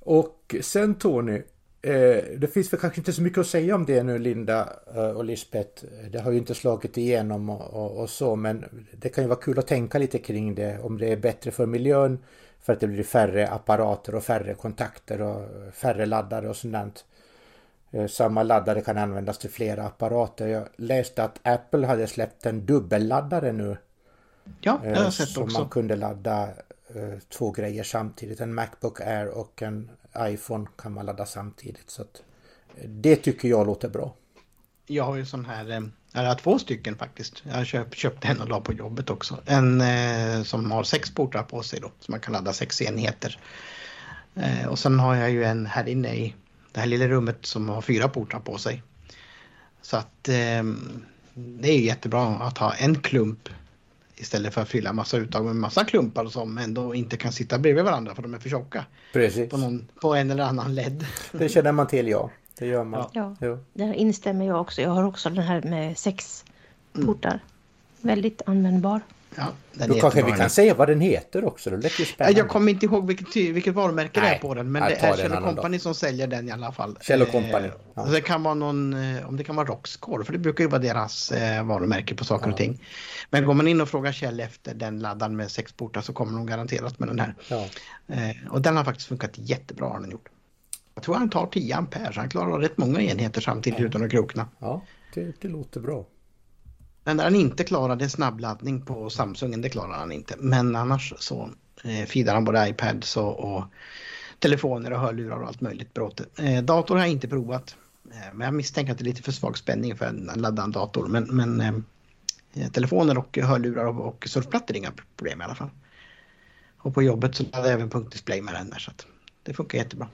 [SPEAKER 1] Och sen Tony, det finns väl kanske inte så mycket att säga om det nu Linda eh, och Lisbeth. Det har ju inte slagit igenom och, och, och, så men det kan ju vara kul att tänka lite kring det. Om det är bättre för miljön för att det blir färre apparater och färre kontakter och färre laddare och sånt. Eh, samma laddare kan användas till flera apparater. Jag läste att Apple hade släppt en dubbelladdare nu.
[SPEAKER 3] Ja, det har jag sett
[SPEAKER 1] också.
[SPEAKER 3] Så
[SPEAKER 1] man kunde ladda två grejer samtidigt. En Macbook Air och en iPhone kan man ladda samtidigt. Så att, eh, det tycker jag låter bra.
[SPEAKER 3] Jag har ju sån här, eh, jag har två stycken faktiskt. Jag köpt, köpte en och la på jobbet också. En eh, som har sex portar på sig då, så man kan ladda sex enheter. Eh, och sen har jag ju en här inne i det här lilla rummet som har fyra portar på sig. Så att eh, det är jättebra att ha en klump Istället för att fylla massa uttag med massa klumpar som ändå inte kan sitta bredvid varandra för de är för tjocka.
[SPEAKER 1] Precis.
[SPEAKER 3] På, någon, på en eller annan LED.
[SPEAKER 1] Det känner man till ja. Det gör man.
[SPEAKER 4] Ja, ja. där instämmer jag också. Jag har också den här med sex portar. Mm. Väldigt användbar.
[SPEAKER 1] Ja, Då kanske vi kan säga vad den heter också. Det lät ju spännande.
[SPEAKER 3] Jag kommer inte ihåg vilket, vilket varumärke Nej, det är på den. Men det är Kjell Company som säljer den i alla fall.
[SPEAKER 1] Kjell Company. Eh,
[SPEAKER 3] ja. Det kan vara någon, eh, om det kan vara Roxcore, för det brukar ju vara deras eh, varumärke på saker ja. och ting. Men går man in och frågar Kjell efter den laddaren med sex portar så kommer de garanterat med den här. Ja. och den har faktiskt funkat jättebra har den gjort. Jag tror han tar 10 ampere så han klarar rätt många enheter samtidigt utan att krokna.
[SPEAKER 1] Ja, det, det låter bra.
[SPEAKER 3] Den där han inte klarade snabbladdning på Samsungen, det klarar han inte. Men annars så eh, feedar han både iPads och, och, telefoner och hörlurar och allt möjligt bråte. Eh, dator har jag inte provat. Eh, men jag misstänker att det är lite för svag spänning för en laddad dator. Men, men eh, telefoner och hörlurar och, och surfplattor är inga problem i alla fall. Och på jobbet så laddar jag även punktdisplay med den där så att det funkar jättebra.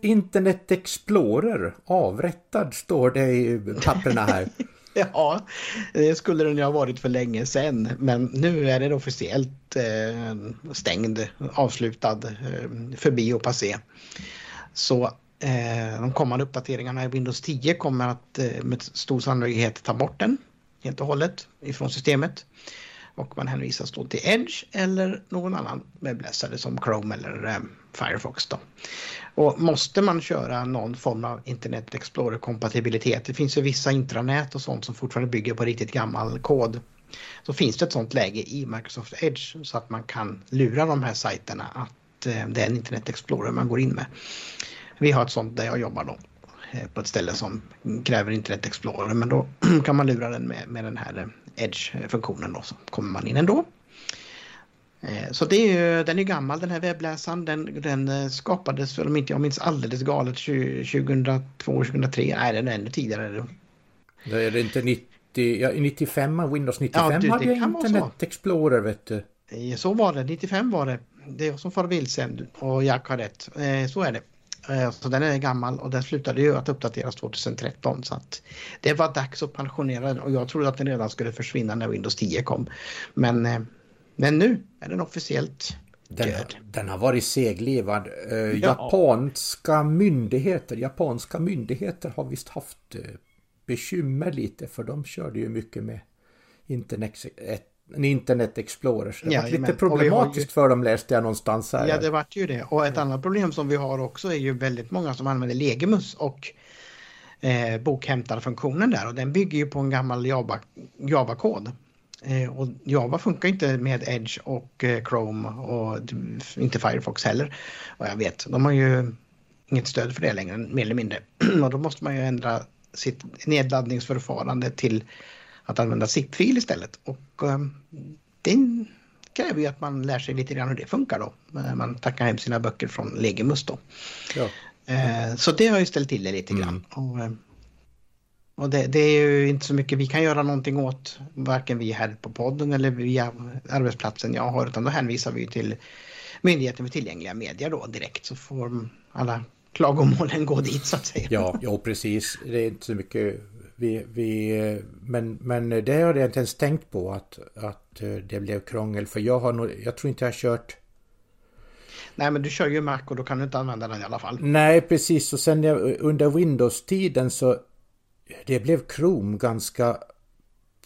[SPEAKER 1] Internet Explorer avrättad står det i papperna här.
[SPEAKER 3] ja, det skulle den ju ha varit för länge sedan. Men nu är den officiellt eh, stängd, avslutad, eh, förbi och passé. Så eh, de kommande uppdateringarna i Windows 10 kommer att eh, med stor sannolikhet ta bort den helt och hållet ifrån systemet. Och man hänvisas då till Edge eller någon annan webbläsare som Chrome eller eh, Firefox. Då. Och måste man köra någon form av Internet Explorer-kompatibilitet, det finns ju vissa intranät och sånt som fortfarande bygger på riktigt gammal kod, så finns det ett sånt läge i Microsoft Edge så att man kan lura de här sajterna att eh, det är en Internet Explorer man går in med. Vi har ett sånt där jag jobbar då eh, på ett ställe som kräver Internet Explorer men då kan man lura den med, med den här eh, Edge-funktionen då så kommer man in ändå. Eh, så det är ju, den är gammal den här webbläsaren. Den, den eh, skapades, om inte jag minns alldeles galet, 2002, 2003. Nej, den är ännu tidigare.
[SPEAKER 1] Det är det inte 90, ja, 95, Windows 95 ja, det, hade jag Internet Explorer vet du.
[SPEAKER 3] Eh, så var det, 95 var det. Det är jag som far vilse och Jack har rätt. Så är det. Så den är gammal och den slutade ju att uppdateras 2013 så att det var dags att pensionera den och jag trodde att den redan skulle försvinna när Windows 10 kom. Men men nu är den officiellt
[SPEAKER 1] den, död. Den har varit seglivad. Eh, ja. Japanska myndigheter, japanska myndigheter har visst haft eh, bekymmer lite för de körde ju mycket med internet, Internet Explorer. Så det ja, var lite problematiskt ju... för dem läste jag någonstans här.
[SPEAKER 3] Ja, det vart ju det. Och ett annat problem som vi har också är ju väldigt många som använder Legimus och eh, bokhämtarfunktionen där och den bygger ju på en gammal Java-kod. Java Eh, och Java funkar inte med Edge och eh, Chrome och inte Firefox heller. Vad jag vet. De har ju inget stöd för det längre, mer eller mindre. och då måste man ju ändra sitt nedladdningsförfarande till att använda zip-fil istället. Och um, det kräver ju att man lär sig lite grann hur det funkar då. Man tackar hem sina böcker från Legimus då. Ja. Eh, så det har ju ställt till det lite grann. Mm. Och, och det, det, är ju inte så mycket vi kan göra någonting åt, varken vi här på podden eller via arbetsplatsen jag har, utan då hänvisar vi till Myndigheten för tillgängliga medier då direkt så får alla klagomålen gå dit så att säga.
[SPEAKER 1] Ja, ja precis. Det är inte så mycket vi, vi, men, men det har jag inte ens tänkt på att, att det blev krångel för jag har nog, jag tror inte jag har kört
[SPEAKER 3] Nej men du kör ju Mac och då kan du inte använda den i alla fall.
[SPEAKER 1] Nej precis och sen under Windows-tiden så det blev Chrome ganska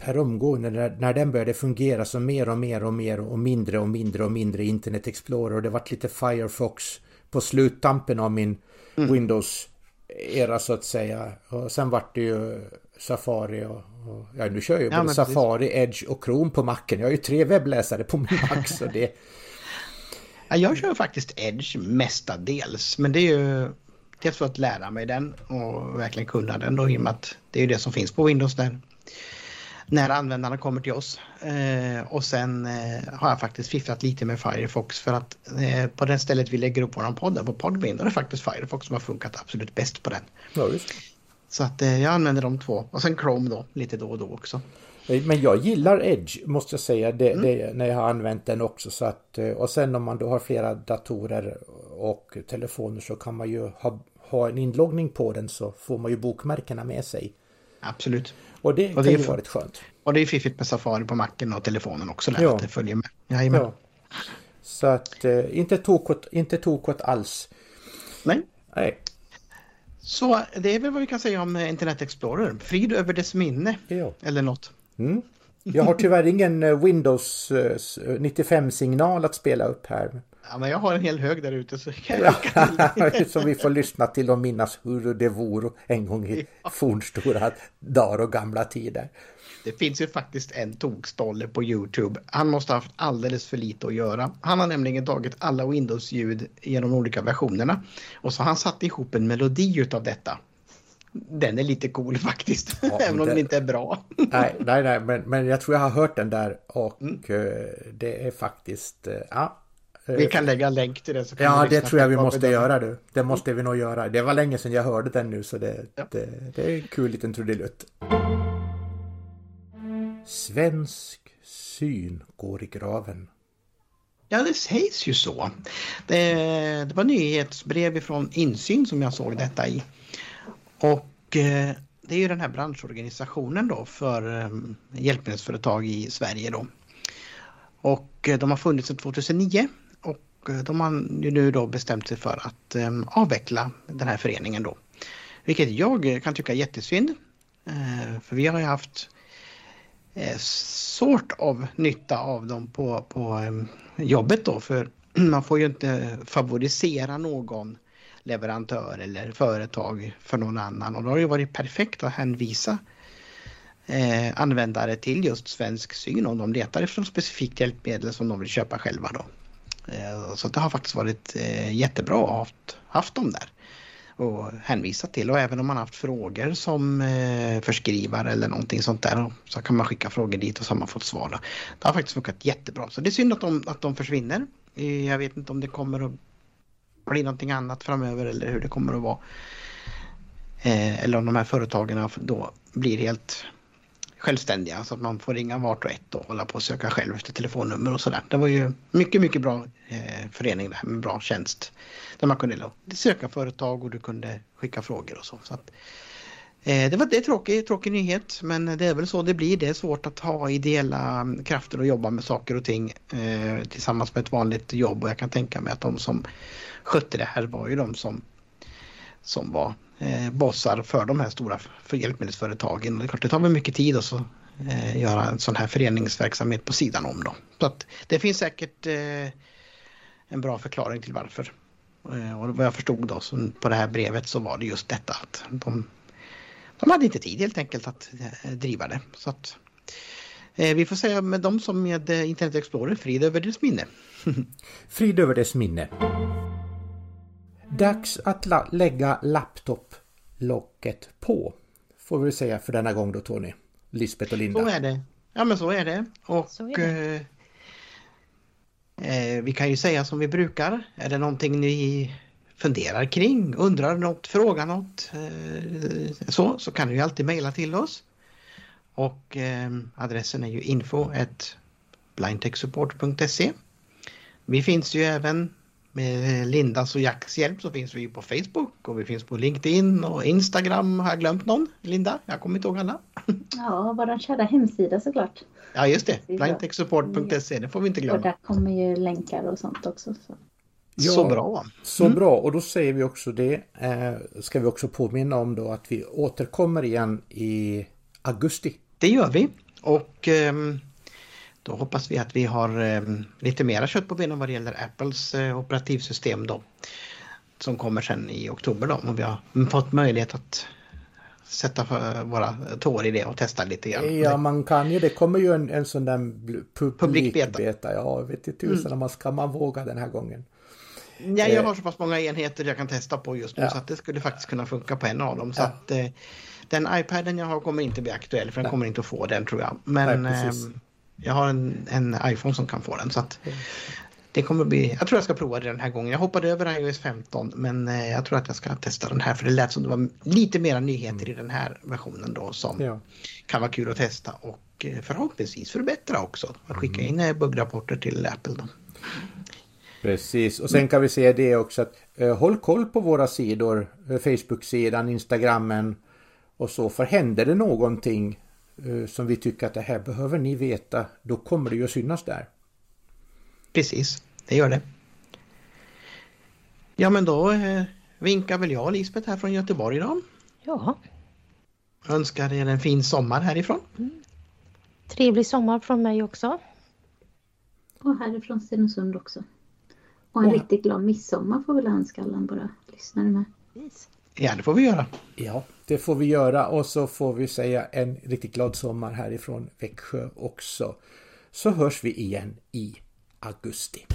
[SPEAKER 1] per omgående när, när den började fungera så mer och mer och mer och mindre och mindre och mindre Internet Explorer och det vart lite Firefox på sluttampen av min mm. Windows-era så att säga. Och sen vart det ju Safari och, och ja nu kör jag ju ja, både Safari, precis. Edge och Chrome på macken. Jag har ju tre webbläsare på min Mac så det...
[SPEAKER 3] ja, jag kör faktiskt Edge mestadels men det är ju dels för att lära mig den och verkligen kunna den då i och med att det är det som finns på Windows där när användarna kommer till oss. Eh, och sen eh, har jag faktiskt fifflat lite med Firefox för att eh, på det stället vi lägger upp våran podd, på Podbean, då är det faktiskt Firefox som har funkat absolut bäst på den.
[SPEAKER 1] Ja.
[SPEAKER 3] Så att eh, jag använder de två och sen Chrome då lite då och då också.
[SPEAKER 1] Men jag gillar Edge måste jag säga det, mm. det, när jag har använt den också. Så att, eh, och sen om man då har flera datorer och telefoner så kan man ju ha, ha en inloggning på den så får man ju bokmärkena med sig.
[SPEAKER 3] Absolut.
[SPEAKER 1] Och det, och det kan ju vara rätt skönt.
[SPEAKER 3] Och det är fiffigt med Safari på macken och telefonen också där, ja. att det följer med. Jajamän. Ja.
[SPEAKER 1] Så att eh, inte tokot, inte tokot alls.
[SPEAKER 3] Nej.
[SPEAKER 1] Nej.
[SPEAKER 3] Så det är väl vad vi kan säga om eh, Internet Explorer. Frid över dess minne. Ja. Eller något.
[SPEAKER 1] Mm. Jag har tyvärr ingen eh, Windows 95-signal att spela upp här.
[SPEAKER 3] Ja, men jag har en hel hög där ute så kan
[SPEAKER 1] jag ja, Så vi får lyssna till och minnas hur det vore en gång i ja. fornstora dagar och gamla tider.
[SPEAKER 3] Det finns ju faktiskt en tokstolle på Youtube. Han måste ha haft alldeles för lite att göra. Han har nämligen tagit alla Windows-ljud genom olika versionerna. Och så har han satt ihop en melodi utav detta. Den är lite cool faktiskt, ja, även om det... den inte är bra.
[SPEAKER 1] nej, nej, nej men, men jag tror jag har hört den där och mm. Eh, det är faktiskt, eh, ja,
[SPEAKER 3] vi kan lägga en länk till det. Så
[SPEAKER 1] ja, det tror jag vi måste göra du. Det måste vi nog göra. Det var länge sedan jag hörde den nu så det, ja. det, det är en kul liten trudelutt. Svensk syn går i graven.
[SPEAKER 3] Ja, det sägs ju så. Det, det var nyhetsbrev från Insyn som jag såg detta i. Och eh, det är ju den här branschorganisationen då för eh, hjälpmedelsföretag i Sverige då. Och eh, de har funnits sedan 2009 och eh, de har ju nu då bestämt sig för att eh, avveckla den här föreningen då. Vilket jag eh, kan tycka är jättesynd. För vi har ju haft sort av nytta av dem på, på jobbet då. För man får ju inte favorisera någon leverantör eller företag för någon annan. Och då har det ju varit perfekt att hänvisa eh, användare till just Svensk Syn om de letar efter ett specifikt hjälpmedel som de vill köpa själva då. Eh, så det har faktiskt varit eh, jättebra att ha haft, haft dem där och hänvisa till och även om man haft frågor som eh, förskrivare eller någonting sånt där så kan man skicka frågor dit och så har man fått svar. Det har faktiskt funkat jättebra så det är synd att de, att de försvinner. Eh, jag vet inte om det kommer att bli någonting annat framöver eller hur det kommer att vara. Eh, eller om de här företagen då blir helt självständiga så att man får ringa vart och ett och hålla på och söka själv efter telefonnummer och sådär. Det var ju mycket, mycket bra eh, förening där med bra tjänst. Där man kunde söka företag och du kunde skicka frågor och så. så att, eh, Eh, det var det tråkig, tråkig nyhet men det är väl så det blir. Det är svårt att ha ideella mm, krafter och jobba med saker och ting eh, tillsammans med ett vanligt jobb och jag kan tänka mig att de som skötte det här var ju de som, som var eh, bossar för de här stora för hjälpmedelsföretagen. Det, klart, det tar väl mycket tid att så, eh, göra en sån här föreningsverksamhet på sidan om. Då. Så att det finns säkert eh, en bra förklaring till varför. Eh, och vad jag förstod då så på det här brevet så var det just detta att de, de hade inte tid helt enkelt att eh, driva det. Så att, eh, vi får säga med dem som med Internet Explorer, frid över dess minne.
[SPEAKER 1] frid över dess minne. Dags att la lägga laptoplocket på. Får vi säga för denna gång då Tony. Lisbeth och Linda.
[SPEAKER 3] Så är det. Ja men så är det. Och är det. Eh, eh, vi kan ju säga som vi brukar. Är det någonting ni funderar kring, undrar något, frågar något eh, så, så kan du ju alltid mejla till oss. Och eh, adressen är ju info blindtechsupport.se. Vi finns ju även med Lindas och Jacks hjälp så finns vi på Facebook och vi finns på LinkedIn och Instagram. Har jag glömt någon? Linda? Jag kommer inte ihåg alla.
[SPEAKER 2] Ja, vår kära hemsida såklart.
[SPEAKER 3] Ja, just det. Blindtechsupport.se, det får vi inte glömma. Och
[SPEAKER 2] där kommer ju länkar och sånt också. Så.
[SPEAKER 1] Ja, så bra. Så mm. bra och då säger vi också det. Eh, ska vi också påminna om då att vi återkommer igen i augusti.
[SPEAKER 3] Det gör vi. Och ehm, då hoppas vi att vi har ehm, lite mera kött på benen vad det gäller Apples eh, operativsystem då. Som kommer sen i oktober då. Och vi har fått möjlighet att sätta våra tår i det och testa lite grann.
[SPEAKER 1] Ja, man kan ju. Det kommer ju en, en sån där publikbeta.
[SPEAKER 3] Publikbeta.
[SPEAKER 1] Ja, vet inte tusan mm. om man ska man våga den här gången.
[SPEAKER 3] Ja, jag har så pass många enheter jag kan testa på just nu ja. så att det skulle faktiskt kunna funka på en av dem. Så ja. att, eh, den iPaden jag har kommer inte bli aktuell för den Nej. kommer inte att få den tror jag. Men Nej, eh, jag har en, en, iPhone som kan få den. Så att, det kommer bli, jag tror jag ska prova det den här gången. Jag hoppade över iOS 15 men eh, jag tror att jag ska testa den här för det lät som det var lite mera nyheter mm. i den här versionen då som ja. kan vara kul att testa och eh, förhoppningsvis förbättra också. Att skicka mm. in eh, buggrapporter till Apple då.
[SPEAKER 1] Precis och sen kan vi se det också att eh, håll koll på våra sidor, eh, Facebook-sidan, Instagrammen och så för händer det någonting eh, som vi tycker att det här behöver ni veta, då kommer det ju att synas där.
[SPEAKER 3] Precis, det gör det. Ja men då eh, vinkar väl jag och Lisbeth här från Göteborg idag.
[SPEAKER 4] Ja.
[SPEAKER 3] Önskar er en fin sommar härifrån. Mm.
[SPEAKER 4] Trevlig sommar från mig också.
[SPEAKER 2] Och härifrån Stenungsund också. Och en och. riktigt glad midsommar får väl alla våra lyssnare med.
[SPEAKER 3] Ja, det får vi göra.
[SPEAKER 1] Ja, det får vi göra och så får vi säga en riktigt glad sommar härifrån Växjö också. Så hörs vi igen i augusti.